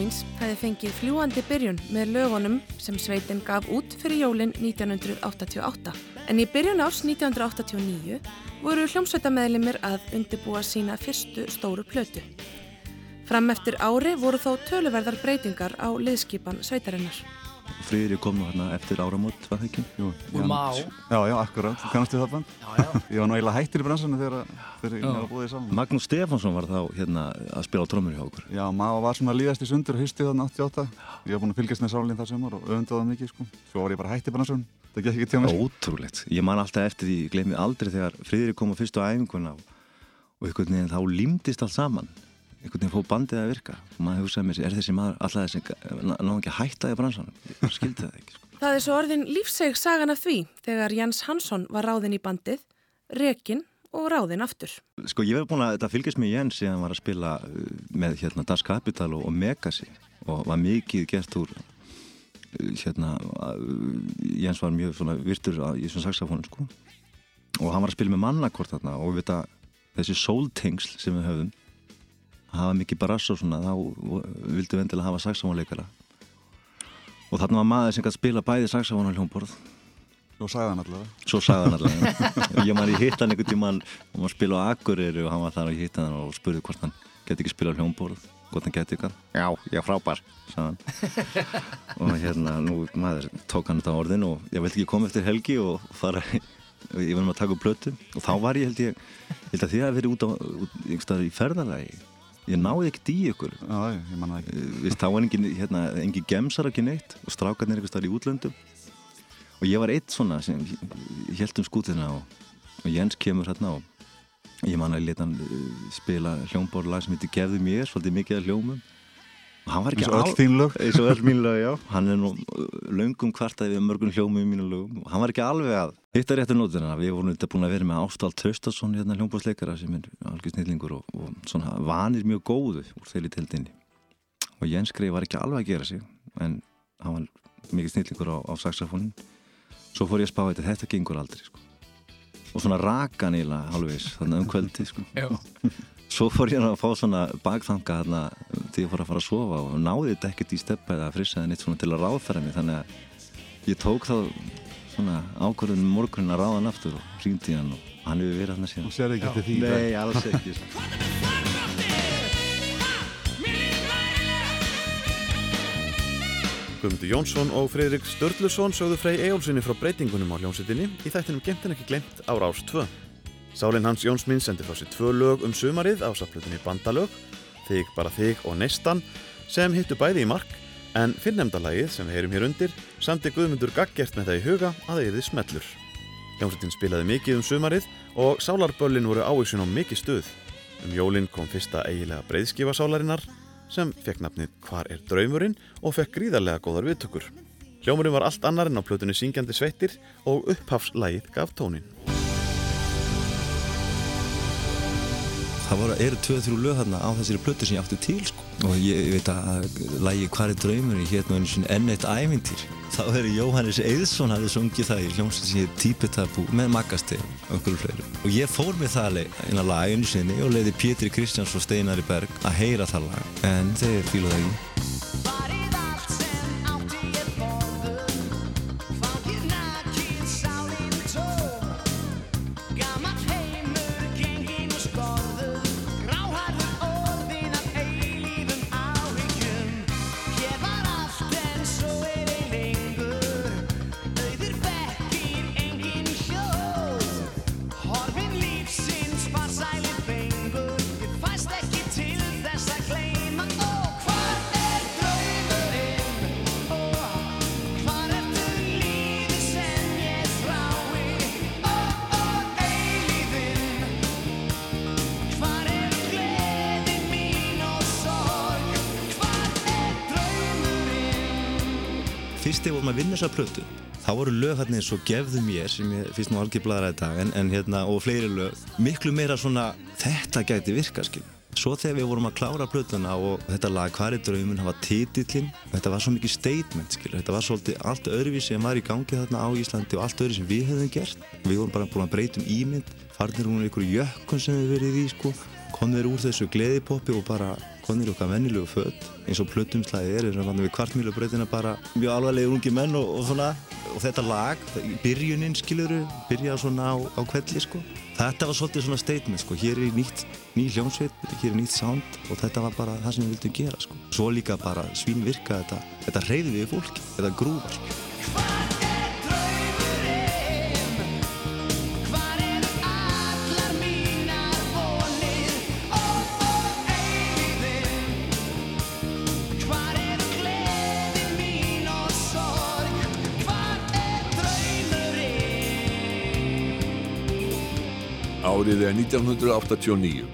Jónsmíns hefði fengið fljúandi byrjun með lögunum sem sveitin gaf út fyrir jólin 1988. En í byrjun árs 1989 voru hljómsveitameðlimir að undibúa sína fyrstu stóru plötu. Fram eftir ári voru þó töluverðar breytingar á liðskipan sveitarinnar. Friðri kom nú hérna eftir áramót, var það ekki? Jú, Úr Má. Já, já, akkurat, kannastu það band? Já, já. <laughs> Ég var nú eiginlega hættir í bransunum þegar, þegar ég var búið saman. Magnús Stefánsson var þá hérna að spila á trómur hjá okkur. Já, maður var svona líðast í sundur hýsti þann 88. Ég var búin að fylgjast með sálinn það sumar og öfundaði það mikið, sko. Svo var ég bara hættir í bransunum, það gekk ekki til mér. Ótrúlegt. Ég man alltaf eftir því, ég gleymi aldrei þegar Friðri kom á fyrstu æfinguna og, og einhvern veginn þá límdist allt saman einhvern veginn fóð bandið að virka og maður hugsaði með sér, er þessi maður alltaf þessi ná ekki að hætta í bransanum ég skildi það ekki sko. <laughs> Það er svo orðin lífseg sagan af því þegar Jens Hansson var ráðinn í bandið, rekin og ráðinn aftur. sko ég hef búin að þetta fylgjast með Jens síðan hann var að spila uh, með hérna Das Kapital og, og Megasi og var mikið gert úr uh, hérna uh, Jens var mjög svona virtur í svona saxofónu sko og hann var að spila með mannakort þarna og við veit þessi sóltengsl sem við höfum hafa mikið barass og svona þá vildu við endilega hafa saxofónleikara og þarna var maður sem gæti spila bæði saxofón og hljómborð. Svo sagði hann allavega. Svo sagði hann allavega. <laughs> Ég man ég hitt hann einhvern tímann og maður spila á Akureyri og hann var þar og ég hitt hann og spurði hvort hann geti ekki spila á hljómborð hvort hann geti eitthvað. Já, ég er frábær <laughs> og hérna nú maður tók hann þetta á orðin og ég vildi ekki koma eftir helgi og fara ég var um að taka upp plötu. Og þá var ég held ég ég held að því að verið út á út, í ferðalagi ég náði ekkert í ykkur. Já, ég manna ekki. Vist, þá var engin, hérna, engin gemsar ekki neitt og strákarnir einhverstaðar í útlöndum. Og ég var eitt svona sem held um skútina og, og Jens kemur hérna og ég man að leta hann uh, spila hljómbórlag sem heitir Gefðu mér, svolítið mikið af hljómum hann var ekki Eins og öll al- þín lög. eins og öll mín lög, já <laughs> hann er nú uh, löngum kvartaði við mörgum hljómum í mínu lögum og hann var ekki alveg að hitta réttu nótina, við vorum þetta búin að vera með Ástald Traustason hérna hljómbórsleikara sem er algjör snillingur og, og svona vanir mjög góðu úr þeirri tildinni og Jens Grey var ekki alveg að gera sig en hann var mikið snillingur á, á saxofónin svo fór ég að spá þetta, þetta gengur aldrei sko. og svona raka nýla halvvegs þannig um kvöldi sko. Svo fór ég að fá svona bakþanga þarna til ég fór að fara að sofa og náði þetta ekkert í steppa eða frissaði neitt svona til að ráðfæra mig þannig að ég tók þá svona ákvörðun morgunin að ráða hann aftur og hringdi í hann og hann hefur verið hann síðan og sér ekki eftir því? Nei, alls ekki. <laughs> Guðmundur Jónsson og Fridrik Sturluson sögðu Frey Ejólfsinni frá breytingunum á hljómsveitinni í þættinum Gemtin ekki glemt á Rás 2. Sálinn hans Jónsminn sendi frá sér tvö lög um sumarið á saflutinni Bandalög, Þig bara þig og Neistan sem hittu bæði í mark en fyrrnemdalagið sem við heyrum hér undir samti Guðmundur gaggert með það í huga að það yrði smellur. Hljómsveitin spilaði mikið um sumarið og sálarböllin voru ávísun á mikið stuð. Um jólinn kom fyrsta eigilega breyðskifa sálarinnar sem fekk nafnið Hvar er draumurinn og fekk gríðarlega góðar viðtökur. Hljómurinn var allt annar en á plötunni syngjandi sveittir og upphafslægið gaf tónin. Það voru, eru tvö þrjú lög þarna á þessari plötu sem ég átti til sko. og ég, ég veit að lægi Hvar er draumurinn? Hérna einu sinni enn eitt ævintýr. Þá er Jóhannes Eðsson hafið sungið það í hljómsveit sem ég típitabú með Magasteg og einhverju fleiru. Og ég fór með það alveg inn á laginu sinni og leiði Pétri Kristjáns og Steinari Berg að heyra það lag. En þeir fíluðu það ekki þessa plötu. Þá voru lög hérna eins og gefðu mér sem ég finnst nú algjör bladra í dag en, en hérna og fleiri lög miklu meira svona þetta gæti virka skil svo þegar við vorum að klára plötuna og þetta lag Hvar er draumun, það var titillinn þetta var svo mikið statement skil þetta var svolítið allt öðruvísi sem var í gangi þarna á Íslandi og allt öðru sem við hefðum gert. Við vorum bara búin að breyta um ímynd farnir hún einhverju jökkun sem við verið í sko komnir úr þessu gleðipoppi og bara komnir í okkar vennilegu född eins og plötumslæði er, eins og við kvartmílubreytina bara mjög alvarlega ungi menn og, og svona. Og þetta lag, byrjunin skiluru byrja svona á, á kvelli sko. Þetta var svolítið svona statement sko. Hér er nýtt, ný hljómsveit, hér er nýtt sound og þetta var bara það sem við vildum gera sko. Svo líka bara svín virka þetta þetta reyði við fólki, þetta grúvar sko Árið er 1989.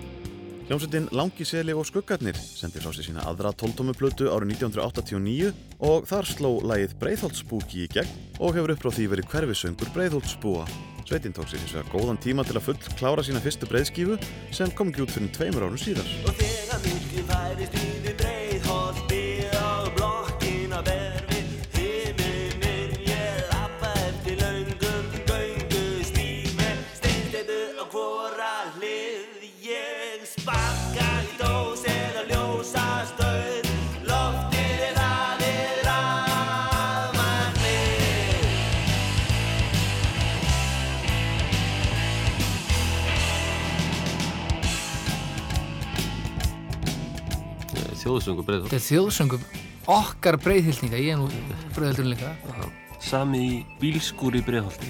Hljómsveitin Langi Seli og Skuggarnir sendi frá sig sína aðra tóltómuplötu árið 1989 og þar sló lagið Breiðholtsbúki í gegn og hefur upp frá því verið hverfisöngur Breiðholtsbúa. Sveitin tók sér hins vegar góðan tíma til að full klára sína fyrstu breiðskífu sem kom ekki út fyrir tveimur árum síðar. Þjóðsöngur breiðholt Þetta er þjóðsöngur okkar breiðhildninga, ég er nú breiðhildurinn líka. Sami í bílskúri breiðholti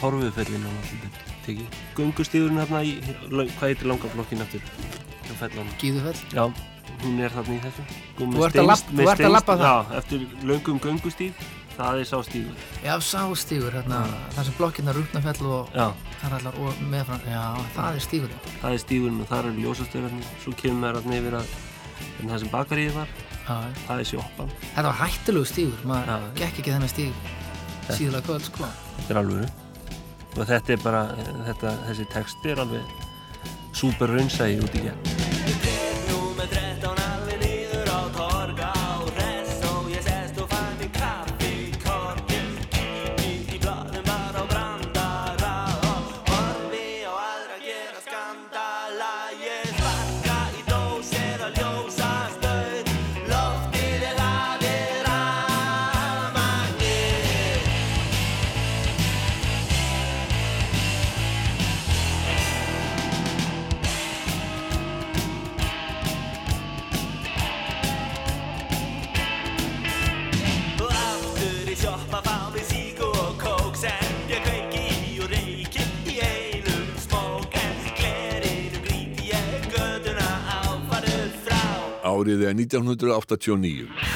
Torfufellin á náttúrulega tekið Gungustíðurinn hérna í, hvað heitir langa blokkin aftur? Gíðufell? Já, hún er þarna í þessu Þú ert að labb- steinst- þú með ert að labba steinst- það? Já, eftir löngum göngustíð Það er sá stíður Já, sástígur, hérna, þar sem blokkirna rútnafell og Já. Og meðfram, já, það er stígurinn. Það er stíðurinn og þar eru ljósastöðarnir Svo kemur maður þarna yfir að en það sem bakaríði var Já. Það er sjoppan. Þetta var hættulegu stígur, maður gekk ekki þennan stíg síðulega kvöld, sko. Þetta er alvöru. Og þetta er bara, þetta, þessi text er alveg súper raunsægi út í gegn Árið er 1989.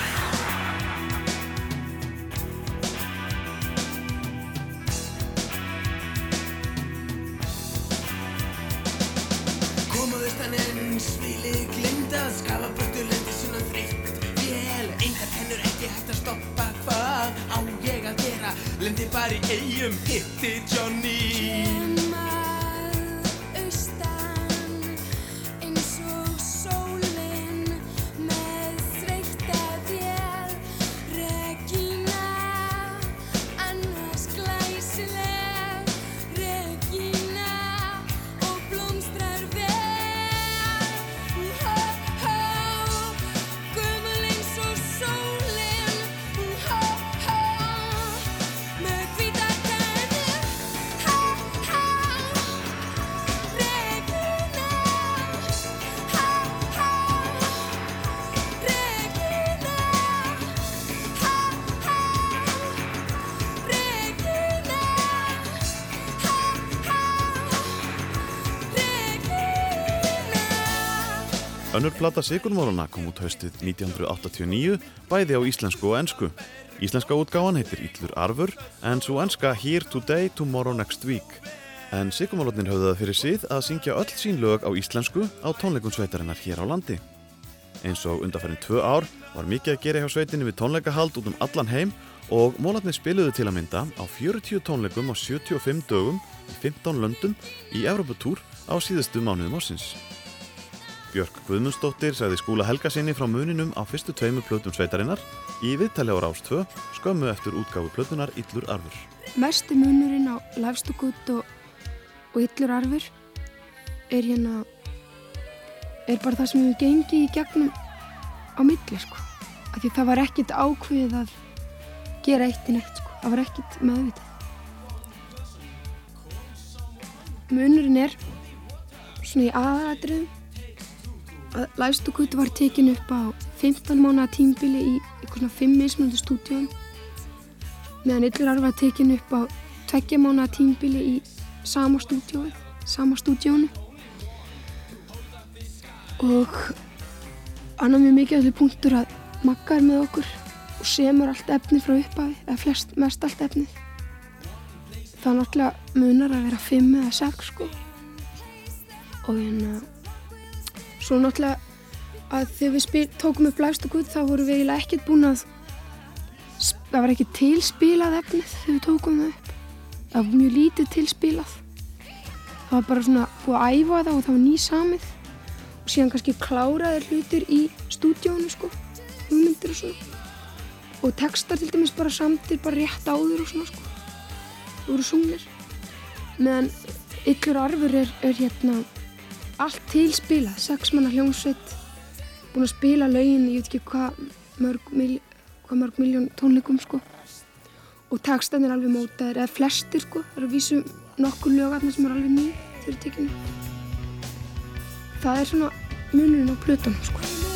plata Sigurmórana kom út haustið 1989, bæði á íslensku og ensku. Íslenska útgáfan heitir Íllur Arfur, en svo enska Here Today, Tomorrow Next Week. En Sigurmórnir höfðu það fyrir síð að syngja öll sín lög á íslensku á tónleikum sveitarinnar hér á landi. Eins og undarfærin tvö ár var mikið að gera hjá sveitinni við tónleikahald út um allan heim og mólarnir spiluðu til að mynda á 40 tónleikum á 75 dögum í 15 löndum í Evropatúr á síðustu mánuðum ársins. Björk Guðmundsdóttir sagði skúla Helga sinni frá muninum á fyrstu tveimur plötum sveitarinnar. Í viðtali á Rás 2 skömmu eftir útgáfu plötunar Illur Arfur. Mesti munurinn á Lifestood og, og Illur Arfur er hérna er bara það sem við gengið í gegnum á milli sko. Af því það var ekkit ákveðið að gera eitt í neitt sko. Það var ekkit meðvitað. Munurinn er svona í aðaladriðum að Lifestood var tekin upp á 15 mánuða tímbili í svona 5 mismunandi stúdíum. Meðan Illur Arfur var tekin upp á 2 mánuða tímbili í sama stúdíói sama stúdíónu. Og annar mjög mikið því punktur að Magga er með okkur og semur allt efni frá upphafi eða flest, mest allt efnið það er náttúrulega munar að vera 5 eða 6 sko. Og hérna svo náttúrulega að þegar við spil, tókum upp Lifestood Good þá vorum við eiginlega ekkert búin að það var ekki tilspilað efnið þegar við tókum það upp. Það var mjög lítið tilspilað. Það var bara svona búið að æfa það og það var nýsamið. Og síðan kannski kláraðir hlutir í stúdíónu sko hugmyndir og svona. Og textar til dæmis bara samtir bara rétt áður og svona sko það voru sungnir meðan yllur arfur er, er hérna allt tilspilað, sex manna hljómsveit. Búin að spila lögin ég veit ekki hvað mörg, mil, hvað mörg miljón tónleikum sko. Og textan er alveg mótaðir eða flestir sko, það eru að vísu nokkur lögarna sem er alveg ný þegar tekinu það er svona munurinn á plötunum sko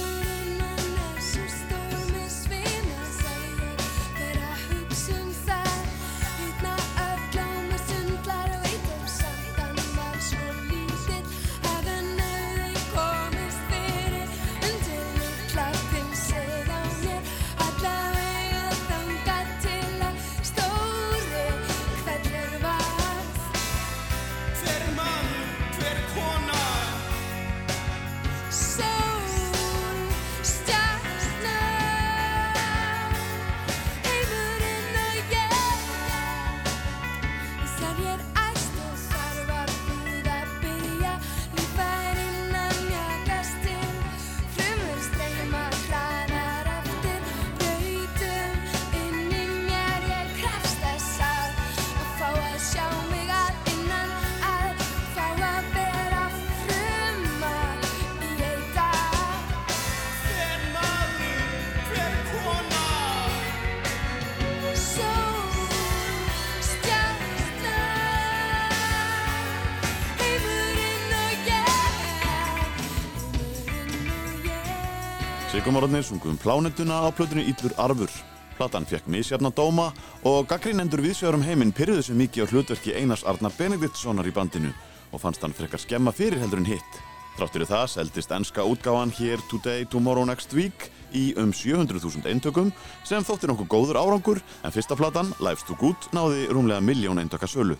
Sigurmórnir sungum plánetuna á plötunni Íllur Arfur. Platan fekk misjafna dóma og gaggrínendur viðsvegarum heiminn pyrruðu sig mikið á hlutverki Einars Arnar Benediktssonar í bandinu og fannst hann frekar skemma fyrir heldur en hitt. Þrátt fyrir það seldist enska útgáfan Here Today, Tomorrow Next Week í um 700.000 eintökum sem þótti nokkuð góður árangur en fyrsta platan, Life's Too Good, náði rúmlega miljón eintöka sölu.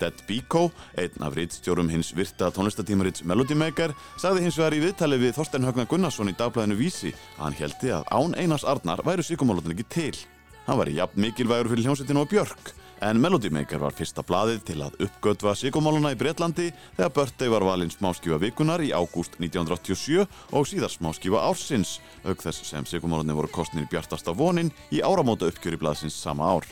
Dead Biko, einn af rítstjórum hins virta tónlistatímarits Melody Maker, sagði hins vegar í viðtali við Þorstein Högna Gunnarsson í dagblæðinu Vísi að hann heldi að án Einars Arnar væru síkumálótin ekki til. Hann var jafn mikilvægur fyrir hljómsveitinu og Björk, en Melody Maker var fyrsta blaðið til að uppgötva síkumáluna í Breitlandi þegar Birthday var valinn smáskífa vikunar í ágúst 1987 og síðar smáskífa ársins, auk þess sem síkumálunni voru kostnir bjartasta vonin í áramóta uppgjöri blaðsins sama ár.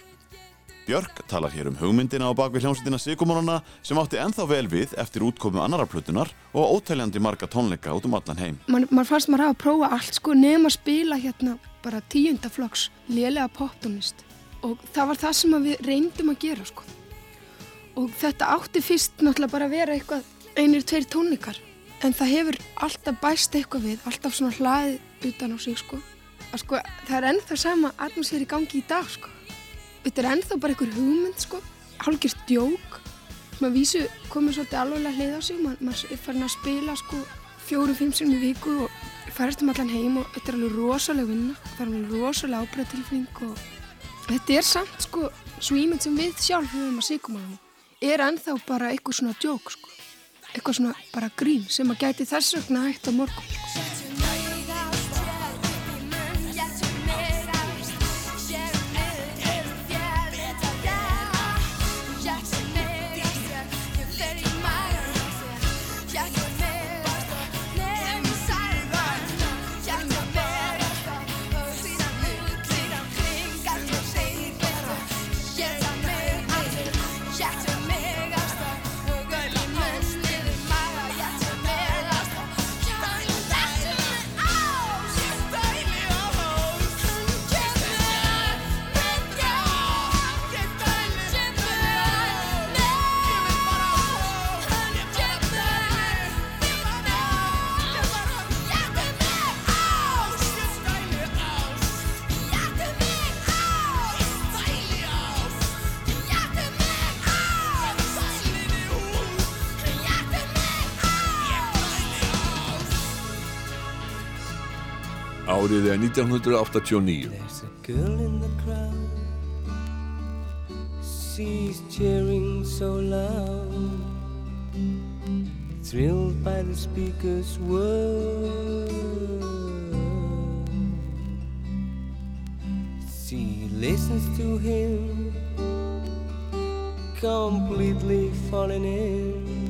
Björk talar hér um hugmyndina á bakvið hljómsveitina Sigumónana sem átti ennþá vel við eftir útkomu annara plötunar og ótæljandi marga tónleika út um allan heim. Man, man fannst maður að prófa allt sko nema að spila hérna bara tíundaflokks lélega poptónlist og það var það sem við reyndum að gera sko. Og þetta átti fyrst náttúrulega bara að vera eitthvað einir, tveir tónleikar en það hefur alltaf bæst eitthvað við, alltaf svona hlaðið utan á sig sko. Að sko það er ennþá sama atmosfér í gangi í dag sko. Þetta er ennþá bara einhver hugmynd sko, hálfgjörst djók. Maður vísu komið svolítið alveg hlið á sig, Ma, maður er farin að spila sko fjóru-fimm sinni í viku og færast um allan heim og þetta er alveg rosalega vinna, það er alveg rosalega ábreðtilfinning og þetta er samt sko, svo ímynd sem við sjálf höfum að síkumálum, er ennþá bara eitthvað svona djók sko, eitthvað svona bara grín sem að gæti þess vegna hægt á morgun. sko. Cheering so loud. Thrilled by the speaker's word. She listens to him, completely falling in.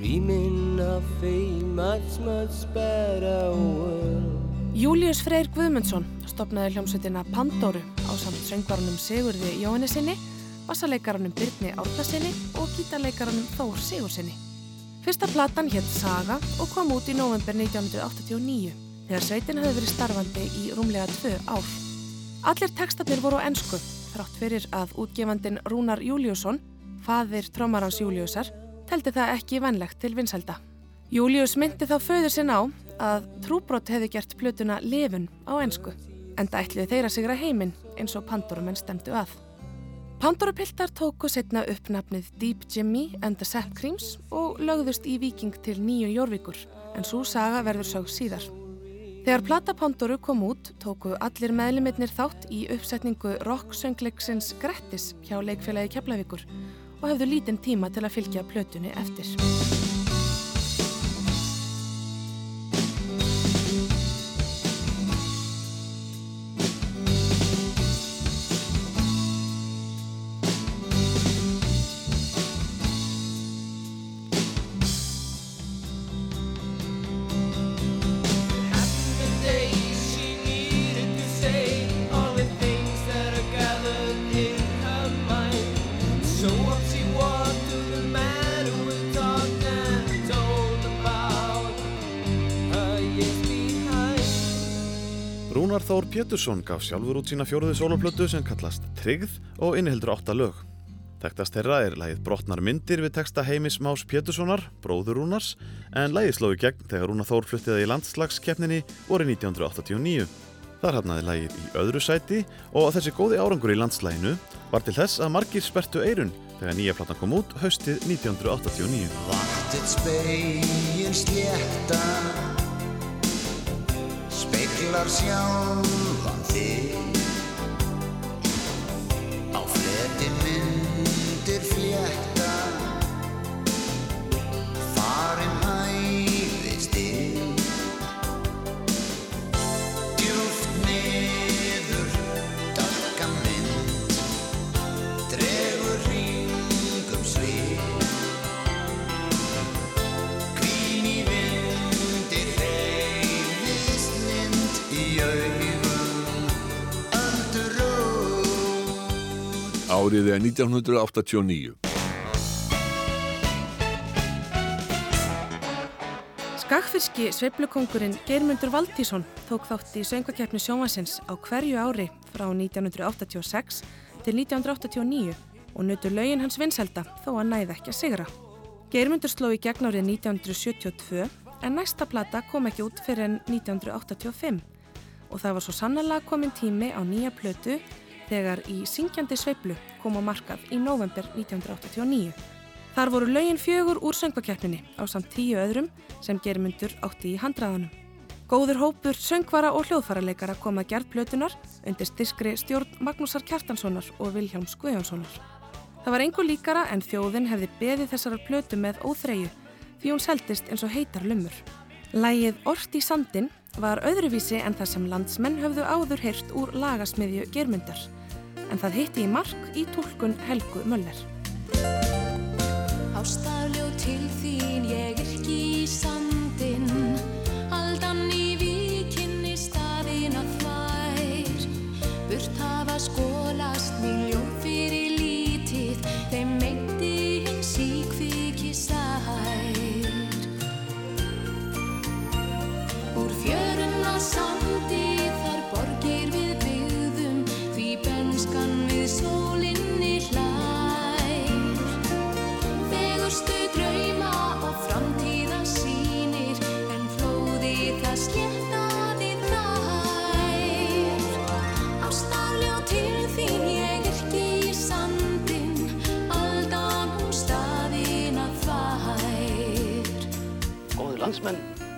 Dreaming of a much, much better world. Július Freyr Guðmundsson stopnaði hljómsveitina Pandóru á samt söngvarunum Sigurði Jóhannesinni, bassaleikaranum Byrni Árnasinni og gítarleikaranum Þór Sigursinni. Fyrsta platan hétt Saga og kom út í november 1989 þegar sveitin hafði verið starfandi í rúmlega tvö ár. Allir textatnir voru á ensku þrátt fyrir að útgefandin Rúnar Júliusson, faðir trómarans Júliusar, teldi það ekki vennlegt til vinsælda. Július myndi þá föður sinn á að trúbrott hefði gert plötuna lefun á ensku, enda ætliði þeirra sigra heiminn eins og Pandorumenn stemdu að. Pandorupiltar tóku setna upp nafnið Deep Jimmy and the Sap Creams og lögðust í viking til nýju jórvíkur, en svo saga verður sög síðar. Þegar plata Pandoru kom út, tóku allir meðlumitnir þátt í uppsetningu rock-söngleiksins Grettis hjá leikfélagi Keflavíkur og hefðu lítinn tíma til að fylgja plötunni eftir. Pétursson gaf sjálfur út sína fjóruði soloplötu sem kallast Tryggð og innihildur átta lög. Þekktast þeirra er lagið Brotnar myndir við texta Heimis Más Péturssonar, bróður Rúnars, en lagið slói gegn þegar Rúnar Þór fluttiði í landslagskeppninni voru 1989. Þar hafnaði lagið í öðru sæti og þessi góði árangur í landslæginu var til þess að margir spertu eirun þegar nýja platan kom út haustið 1989. Speiklar sjálfan þig. Á fleti myndir flétta. Farin hæðist Árið er 1989. Skagfyrski sveiflukongurinn Geirmundur Valdísson tók þátt í söngvakeppni sjónvansins á hverju ári frá 1986 til 1989 og nutur lögin hans vinselda þó að næði ekki að sigra. Geirmundur sló í gegn árið 1972 en næsta plata kom ekki út fyrir en 1985 og það var svo sannlega komin tími á nýja plötu þegar í syngjandi sveiflu kom á markað í november 1989. Þar voru lögin fjögur úr söngvakeppninni á samt tíu öðrum sem Geirmundur átti í handraðanum. Góður hópur söngvara og hljóðfaraleikara kom að gerð plötunar undir styrskri stjórn Magnúsar Kjartanssonar og Vilhjálms Guðjónssonar. Það var engu líkara en þjóðin hefði beðið þessara plötu með óþreyju því hún seldist eins og heitar lumur. Lægið Ort í sandin var öðruvísi en það sem landsmenn höfðu áður heyrt úr lagasmiðju Geirmundar en það hitti í mark í tólkun Helgu Möller. Ástafljó til þín ég yrki í sandin Aldan í víkinni staðin að þvær Burt hafa skólast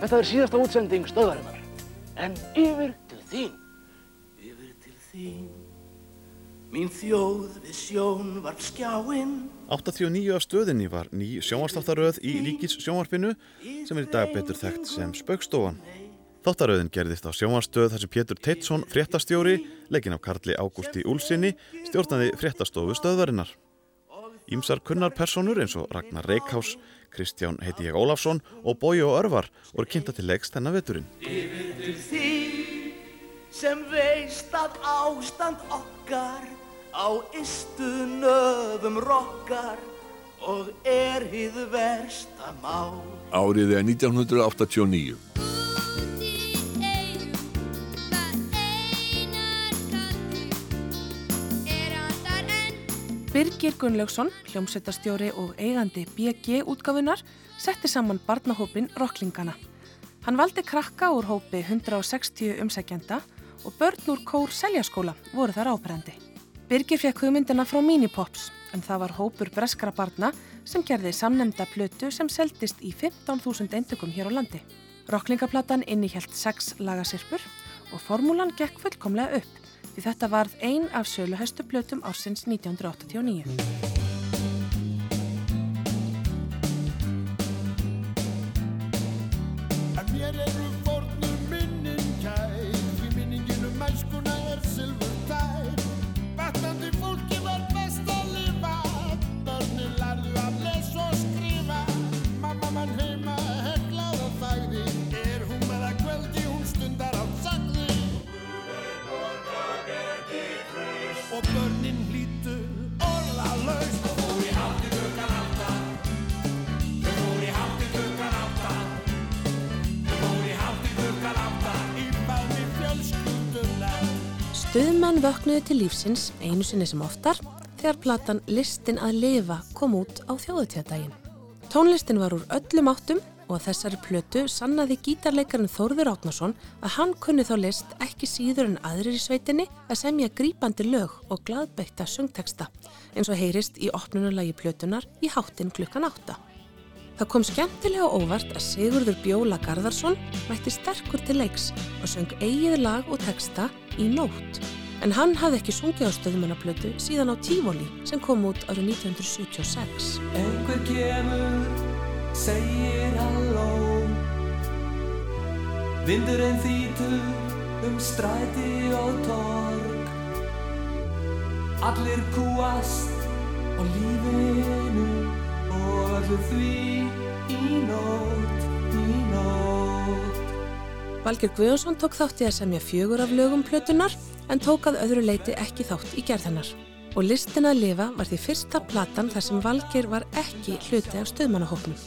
þetta er síðasta útsending stöðarinnar. En yfir til þín. Yfir til þín. Mín þjóð við sjón var skjáinn. 89 af stöðinni var ný sjónvarstáttaröð í Ríkis sjónvarpinu sem er í dag betur þekkt sem Spaukstofan. Þáttaröðin gerðist á sjónvarstöð þar sem Pétur Teitsson, fréttastjóri, leggin af Karli Ágústi Úlsinni, stjórnaði fréttastofu stöðvarinnar. Ímsar kunnar personur eins og Ragnar Reykjás, Kristján heiti ég Ólafsson og Bói og Örvar voru kynnta til leiks þennan veturinn. Yfir til þín sem veist að ástand okkar á ystu nöfum rokkar og er hið versta mál. Árið er 1989. Birgir Gunnlaugsson, hljómsveitastjóri og eigandi BG útgáfunar, setti saman barnahópin Rocklingana. Hann valdi krakka úr hópi 160 umsækjanda og börn úr kór seljaskóla voru þar ábrendi. Birgir fekk hugmyndina frá Minipops en það var hópur breskara barna sem gerði samnemnda plötu sem seldist í 15.000 eintökum hér á landi. Rocklingaplatan innihjælt sex lagasirpur og formúlan gekk fullkomlega upp því þetta varð ein af söluhæstu plötum ársins 1989. En mér eru Stuðmenn vöknuðu til lífsins einu sinni sem oftar þegar platan Listin að lifa kom út á þjóðutíðadaginn. Tónlistin var úr öllum áttum og að þessari plötu sannaði gítarleikarinn Þórður Átnason að hann kunni þá list ekki síður en aðrir í sveitinni að semja grípandi lög og gladbeikta söngteksta eins og heyrist í opnunarlagi plötunar í hátinn klukkan átta. Það kom skemmtilega óvart að Sigurður Bjóla Garðarsson mætti sterkur til leiks og söng eigið lag og teksta í nótt. En hann hafði ekki sungið á stöðumannaplötu síðan á Tífóli sem kom út árið 1976. Einhver kemur, segir halló Vindurinn þýtur um stræti og torg Allir kúast á lífinu öllu því í nótt, í nótt Valger Guðjónsson tók þátt í að semja fjögur af lögum plötunar en tók að öðru leiti ekki þátt í gerð hennar. Og listin að lifa var því fyrsta platan þar sem Valger var ekki hluti af stöðmannahóknum.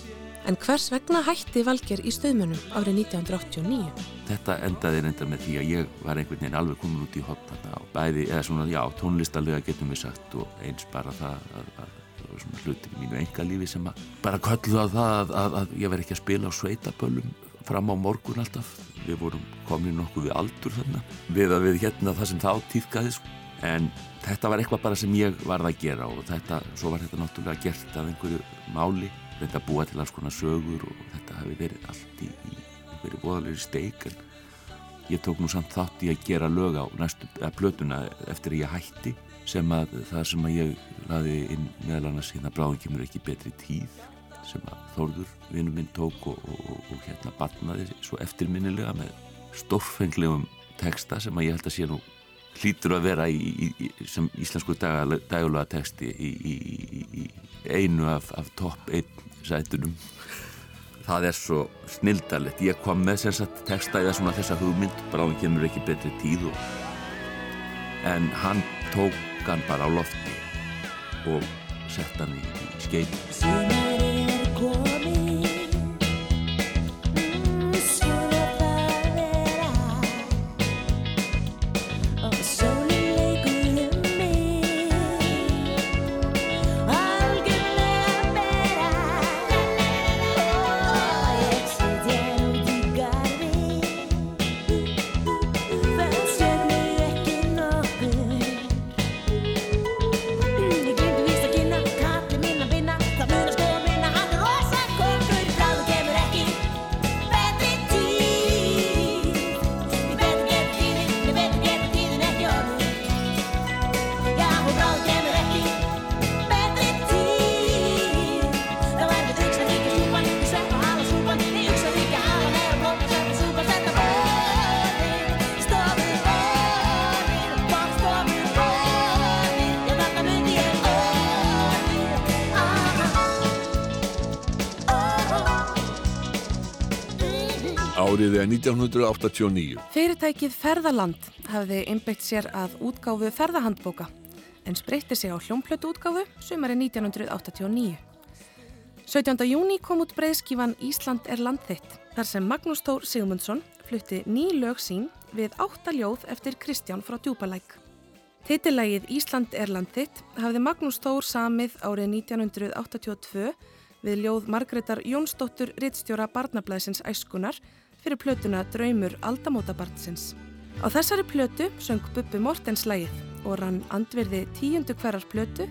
En hvers vegna hætti Valger í stöðmannum árið 1989? Þetta endaði reynda með því að ég var einhvern veginn alveg komin út í hotn þarna og bæði, eða svona, já, tónlistarlega getum við sagt og eins bara það að, að svona hlutir í mínu engalífi sem bara kölluðu á það að, að, að ég verði ekki að spila á sveitaböllum fram á morgun alltaf. Við vorum komin nokkuð við aldur þarna við að við hérna það sem þá týðkaði sko. en þetta var eitthvað bara sem ég varð að gera og þetta, svo var þetta náttúrulega gert af einhverju máli þetta búa til alls konar sögur og þetta hafi verið allt í, í einhverju voðalegri steik en ég tók nú samt þátt í að gera lög á næstu, að plötuna eftir að ég hætti sem að það sem að ég laði inn meðal annars hérna bráðum kemur ekki betri tíð sem að Þórður vinnu minn tók og, og, og, og hérna batnaði svo eftirminnilega með stórfenglegum texta sem að ég held að sé nú hlýtur að vera í, í, í, sem íslensku daglulega texti í einu af, af topp einn sætunum. Það er svo snildarlegt ég kom með sem sagt texta eða svona þessa hugmynd bráðum kemur ekki betri tíð en hann tók hann bara á lofti og sett hann í, í 1989. Fyrirtækið Ferðaland hafði einbeitt sér að útgáfu ferðahandbóka en spreytti sig á hljómplötu útgáfu sumari 1989. 17. júni kom út breyðskífan Ísland er land þitt þar sem Magnús Tór Sigmundsson flutti ný lög sín við áttaljóð eftir Kristján frá Djúpalæk. Titillægið Ísland er land þitt hafði Magnús Tór samið árið 1982 við ljóð Margreðar Jónsdóttur Rittstjóra Barnablaðsins æskunar fyrir plötuna Draumur Aldamótabarnsins. Á þessari plötu söng Bubbi Mortens lægið og rann andverði tíundu hverjar plötu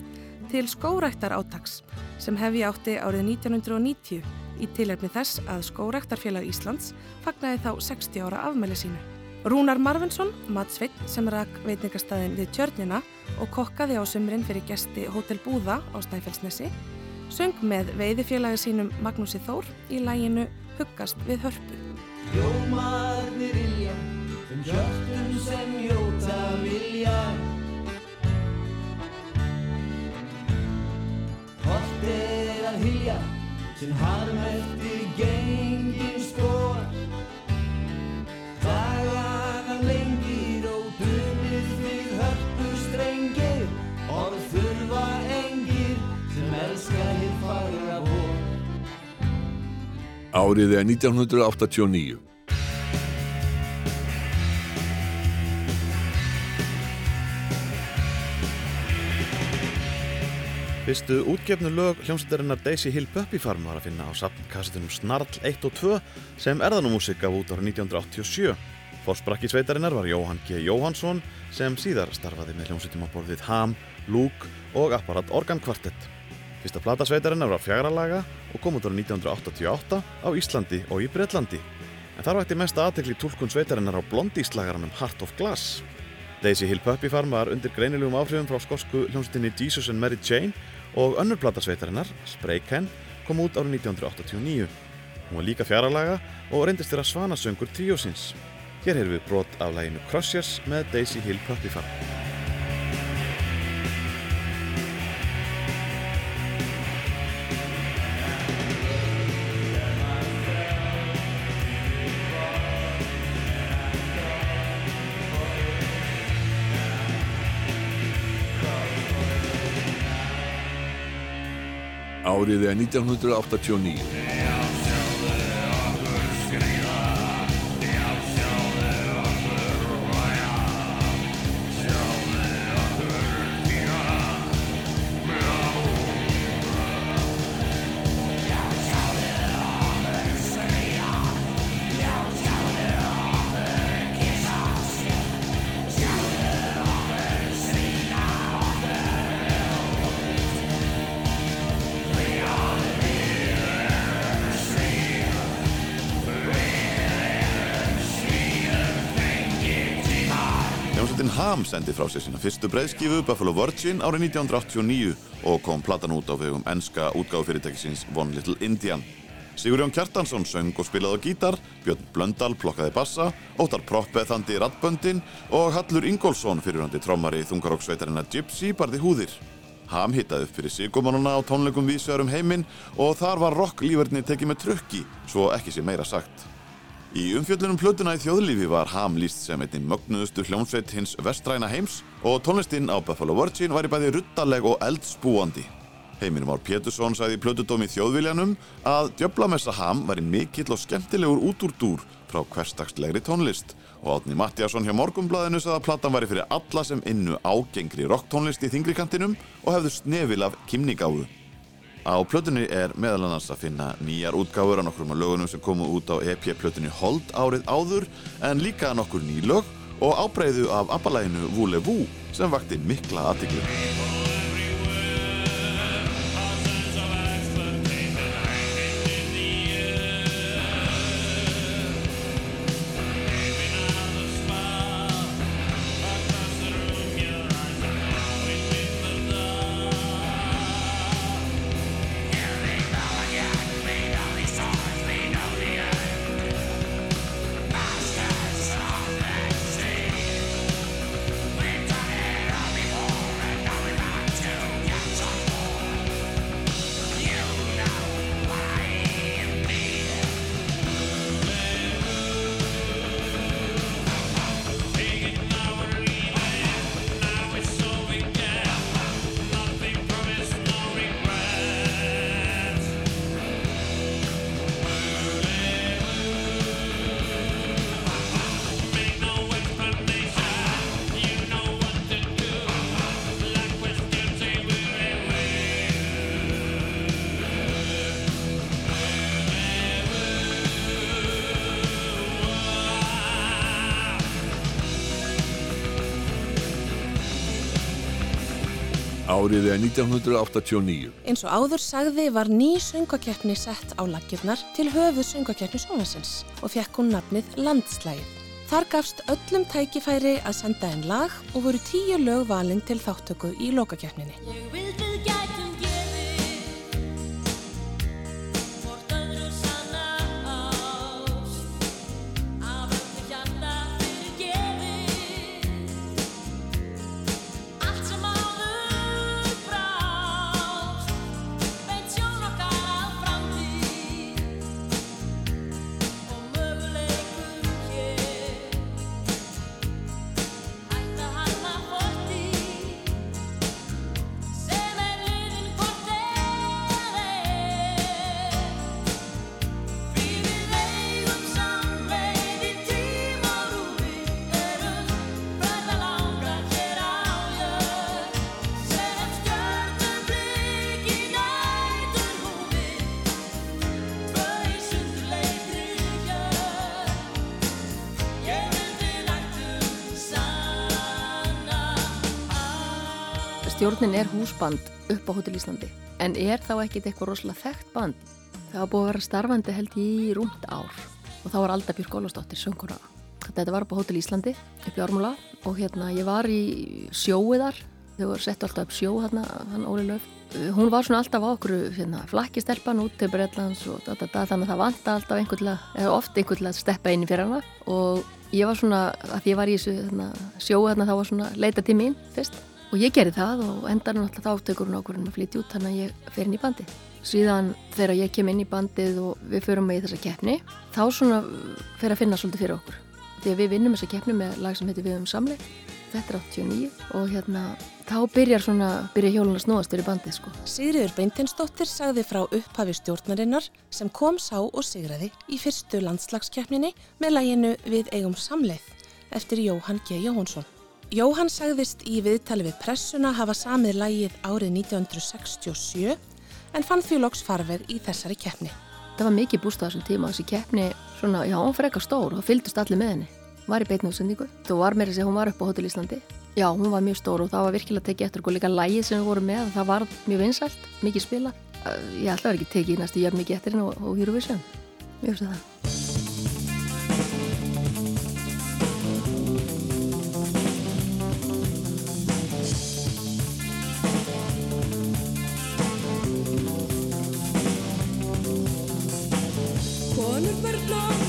til skóræktar átaks sem hefði átti árið 1990 í tilefni þess að Skóræktarfélag Íslands fagnaði þá 60 ára afmæli sínu. Rúnar Marvinsson, matsveit sem rak veitingastæðin við tjörnina og kokkaði á sumrin fyrir gesti Hotel Búða á Snæfellsnesi, söng með veiðifélagi sínum Magnúsi Þór í læginu Huggast við hörpu. Ljómarnir ilja Þeim hjörtum sem njóta vilja. Holt er að hylja Sem harm eftir gengin Árið er 1989. Fyrstu útgefnu lög hljómsveitarinnar Daisy Hill Puppy Farm var að finna á sapnkassetunum Snarl 1 og 2 sem erðanumúsik gaf út ára 1987. Forsprakki sveitarinnar var Jóhann G. Jóhansson sem síðar starfaði með hljómsveitum á borðið Ham, Luke og Apparat Organ Quartet. Fyrsta plata sveitarinnar var fjagralaga og kom út ára 1988 á Íslandi og í Breitlandi. En þar vakti mesta aðtekli tólkun sveitarinnar á blondíslagaranum Heart of Glass. Daisy Hill Puppy Farm var undir greinilegum áhrifum frá skosku hljómsveitinni Jesus and Mary Jane og önnur plata sveitarinnar, Spraycan, kom út árið 1989. Hún var líka fjaralaga og reyndist þeirra svanasöngur tríósins. Hér heyrðum við brot af læginu Crushers með Daisy Hill Puppy Farm. Árið er 1989. sendi frá sér sína fyrstu breiðskifu Buffalo Virgin árið 1989 og kom platan út á vegum enska útgáfufyrirtækisins One Little Indian. Sigurjón Kjartansson söng og spilaði á gítar, Björn Blöndal plokkaði bassa, Óttar Proppe þandi rattböndin og Hallur Ingólfsson fyrirhandi trommari þungaróksveitarinnar Gypsy barði húðir. Ham hittaði upp fyrir sigumannuna á tónleikum vísvegar um heiminn og þar var rocklífverðni tekið með trökki, svo ekki sé meira sagt. Í umfjöllunum plötuna í þjóðlífi var Ham líst sem einnig mögnuðustu hljómsveit hins vestræna heims og tónlistinn á Buffalo Virgin var í bæði ruttaleg og eldspúandi. Heimir Már Pétursson sagði í plötudómi þjóðviljanum að Djöblamessa Ham var í mikill og skemmtilegur útúrdúr frá hverstagslegri tónlist og Átni Mattiasson hjá Morgunblæðinu sagði að platan væri fyrir alla sem innu ágengri rocktónlist í þingrikantinum og hefðu snefil af kimningáfu. Á plötunni er meðal annars að finna nýjar útgáfur á nokkrum af lögunum sem komu út á EP-plötunni Hold árið áður en líka nokkur ný lög og ábreyðu af abbalæginu Voulez-Vous sem vakti mikla aðtiklu. Árið er 1989. Eins og áður sagði var ný söngakeppni sett á laggirnar til höfuð söngakeppni sjónvarsins og fekk hún nafnið Landslægið. Þar gafst öllum tækifæri að senda einn lag og voru tíu lög valinn til þáttöku í lokakeppninni. Stjórnin er húsband upp á Hotel Íslandi en er þá ekkit eitthvað rosalega þekkt band. Það var búið að vera starfandi held í rúmt ár og þá var Alda Björk Ólafsdóttir sönguna. Þetta var upp á Hotel Íslandi upp í Ármúla og hérna ég var í sjóiðar þau voru sett alltaf upp sjó hérna, hann Óli Löf. Hún var svona alltaf á okkur hérna, flakkistelpan út til Breitlands og da, da, da, þannig að það vanta alltaf einhvern til að, eða oft einhvern til að steppa inn fyrir hana og ég var svona, að ég var í þessu hérna, sjóu hérna, þá var svona leita til mín fyrst og ég gerði það og endar hún alltaf þá tekur hún ákvörðin að flytja út þannig að ég fer inn í bandi síðan þegar ég kem inn í bandið og við förum með í þessa keppni þá svona fer að finna svolítið fyrir okkur að við vinnum þessa keppni með lag sem heitir Við um samleik þetta er 89 og hérna þá byrjar svona, byrjar hjólun að snúast fyrir bandið sko Sigriður Beintinsdóttir sagði frá upphafi stjórnarinnar sem kom sá og sigraði í fyrstu landslagskeppninni með læginu Við eigum samleið eftir Jóhann G. Jóhansson. Jóhann sagðist í viðtali við pressuna hafa samið lægið árið 1967 en fann því loks farveg í þessari keppni. Það var mikið búst á þessum tíma þessi keppni svona, já, hún frekar stór og fylgdust allir með henni var í beitn útsendingu. Þú var meira að segja, hún var upp á Hotel Íslandi. Já, hún var mjög stór og það var virkilega tekið eftir okkur líka lægið sem við vorum með. Það var mjög vinsælt, mikið spila. Ég ætla að vera ekki tekið næstu jöfn mikið eftir henni og, og Eurovision. Ég veist það. Konur, börn og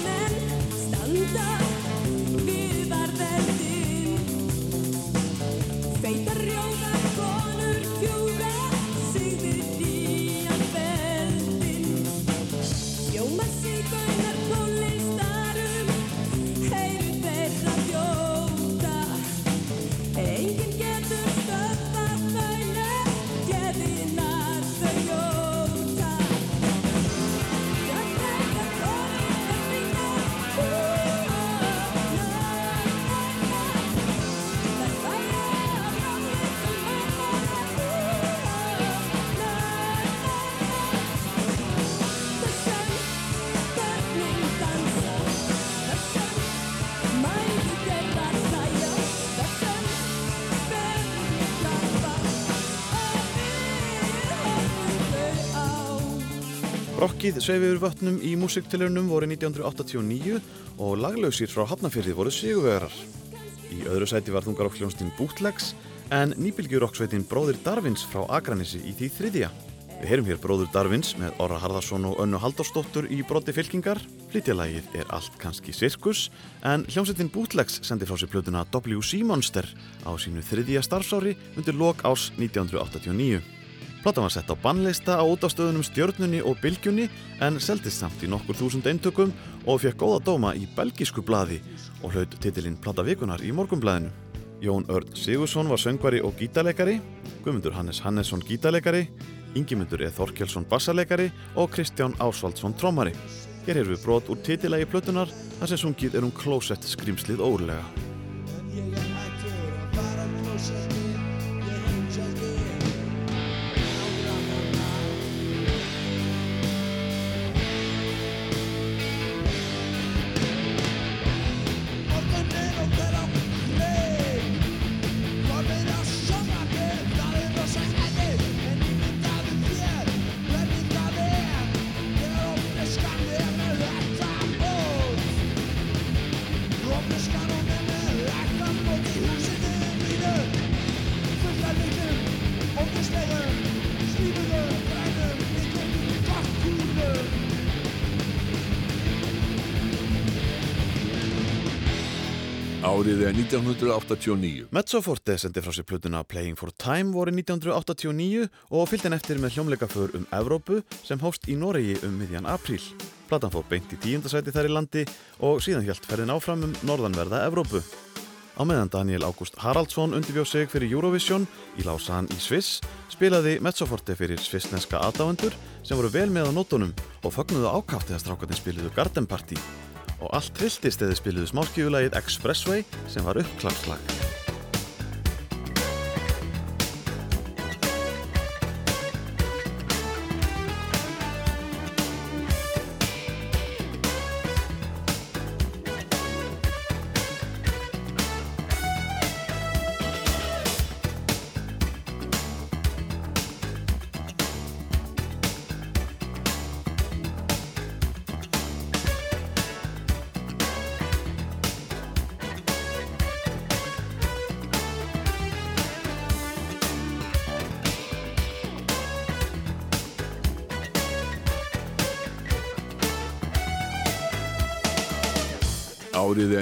Rokkið sveif yfir vötnum í músiktilunum voru 1989 og laglausir frá Hafnafyrði voru sigurvegarar. Í öðru sæti var þungarokkljónstinn Bootlegs en nýbylgjurokksveitin Bróðir Darvins frá Akranissi í því þriðja. Við heyrum hér Bróður Darvins með Orra Harðarsson og Önnu Halldórsdóttur í broti fylkingar. Flytjalagið er allt kannski sirkus en hljómsveitin Bootlegs sendi frá sér plötuna WC Monster á sínu þriðja starfsári undir lok ás 1989. Platan var sett á bannleista á útástöðunum Stjörnunni og Bylgjunni en seldist samt í nokkur þúsund eintökum og fekk góða dóma í belgísku blaði og hlaut titilinn Plata vikunar í morgunblæðinu. Jón Örn Sigursson var söngvari og gítarleikari, Guðmundur Hannes Hannesson gítarleikari, Ingimundur E. Þorkjálsson bassarleikari og Kristján Ásvaldsson trommari. Hér erum við brot úr titilagi plötunar þar sem sungið er um klósett skrýmslið óurlega. Árið er 1989. Mezzoforte sendi frá sér plötuna Playing for Time voru 1989 og fylgdi hann eftir með hljómleikaför um Evrópu sem hófst í Noregi um miðjan apríl. Platan fór beint í tíundasæti þær í landi og síðan hjælt ferðin áfram um norðanverða Evrópu. Á meðan Daniel Ágúst Haraldsson undirbjóð sig fyrir Eurovision í Lausanne í Sviss spilaði Mezzoforte fyrir svissneska aðdáendur sem voru vel með á nótunum og fögnuðu ákaft þegar strákarnir spiluðu Garden Party og allt trilltist eða spiluðu smáskífulagið Expressway sem var uppklagslag.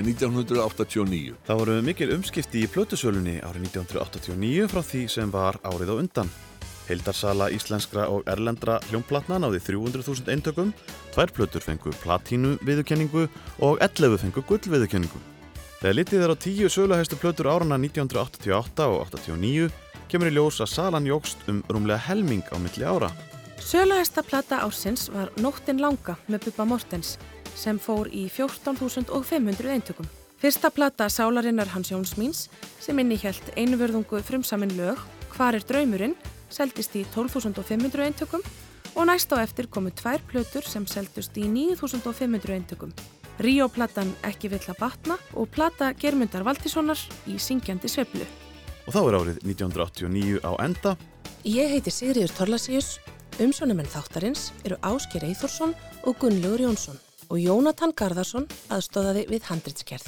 Árið er 1989. Það voru mikil umskipti í plötusölunni árið 1989 frá því sem var árið á undan. Heildarsala íslenskra og erlendra hljómplatna náði 300.000 eintökum, tvær plötur fengu platínu viðurkenningu og 11 fengu gull viðurkenningu. Þegar litið er á tíu söluhæstu plötur árana 1988 og 89 kemur í ljós að salan jógst um rúmlega helming á milli ára. Söluhæsta plata ársins var Nóttin langa með Bubba Mortens sem fór í 14.500 eintökum. Fyrsta plata Sálarinnar Hans Jóns Míns sem innihjælt einvörðungu frumsamin lög Hvar er draumurinn seldist í 12.500 eintökum og næst á eftir komu tvær plötur sem seldust í 9.500 eintökum. Ríó-platan Ekki vill að batna og plata Germundar Valtíssonar í Syngjandi sveplu. Og þá er árið 1989 á enda. Ég heiti Sigriður Torlasíus, umsjónumenn þáttarins eru Ásker Eithórsson og Gunnlaugur Jónsson og Jónatan Garðarsson aðstóðaði við handritskerð.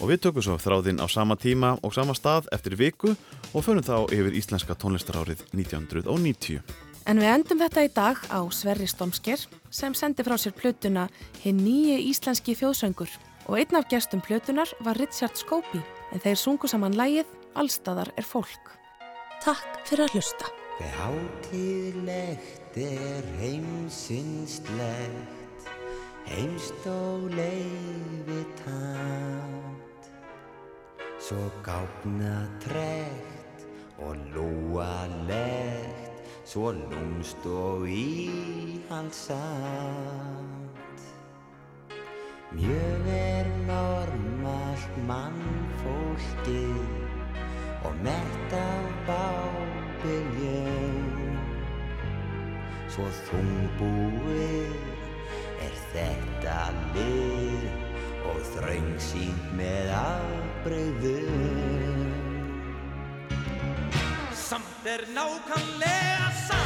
Og við tökum svo þráðinn á sama tíma og sama stað eftir viku og förum þá yfir íslenska tónlistarárið 1990. En við endum þetta í dag á Sverri Stomsker sem sendi frá sér plötuna hinn nýji íslenski þjóðsöngur og einn af gestum plötunar var Richard Scobie en þeir sungu saman lægið Allstaðar er fólk. Takk fyrir að hlusta. Hver hátíðlegt er heimsinnslegt, heimst og leifi tamt. Svo gáfna trekt og lúalegt, svo lúmst og íhalsamt. Mjög er normalt mannfólkið og mett af bábiljum Svo þungbúið er þetta lið og þröngsýnt með afbreyðum Samt er nákvæmlega sama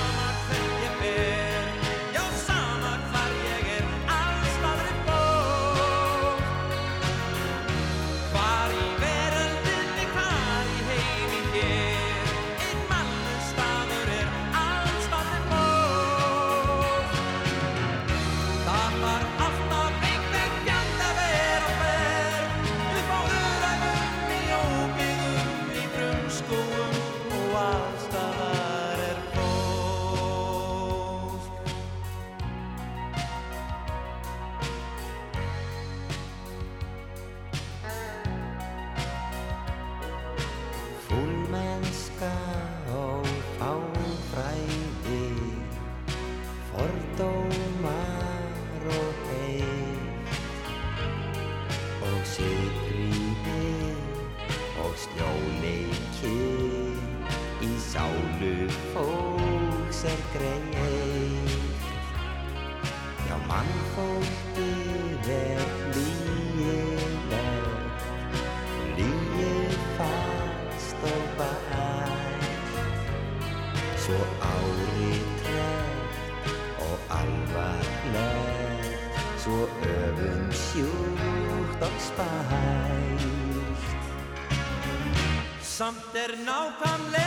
Samt er nákvæmlega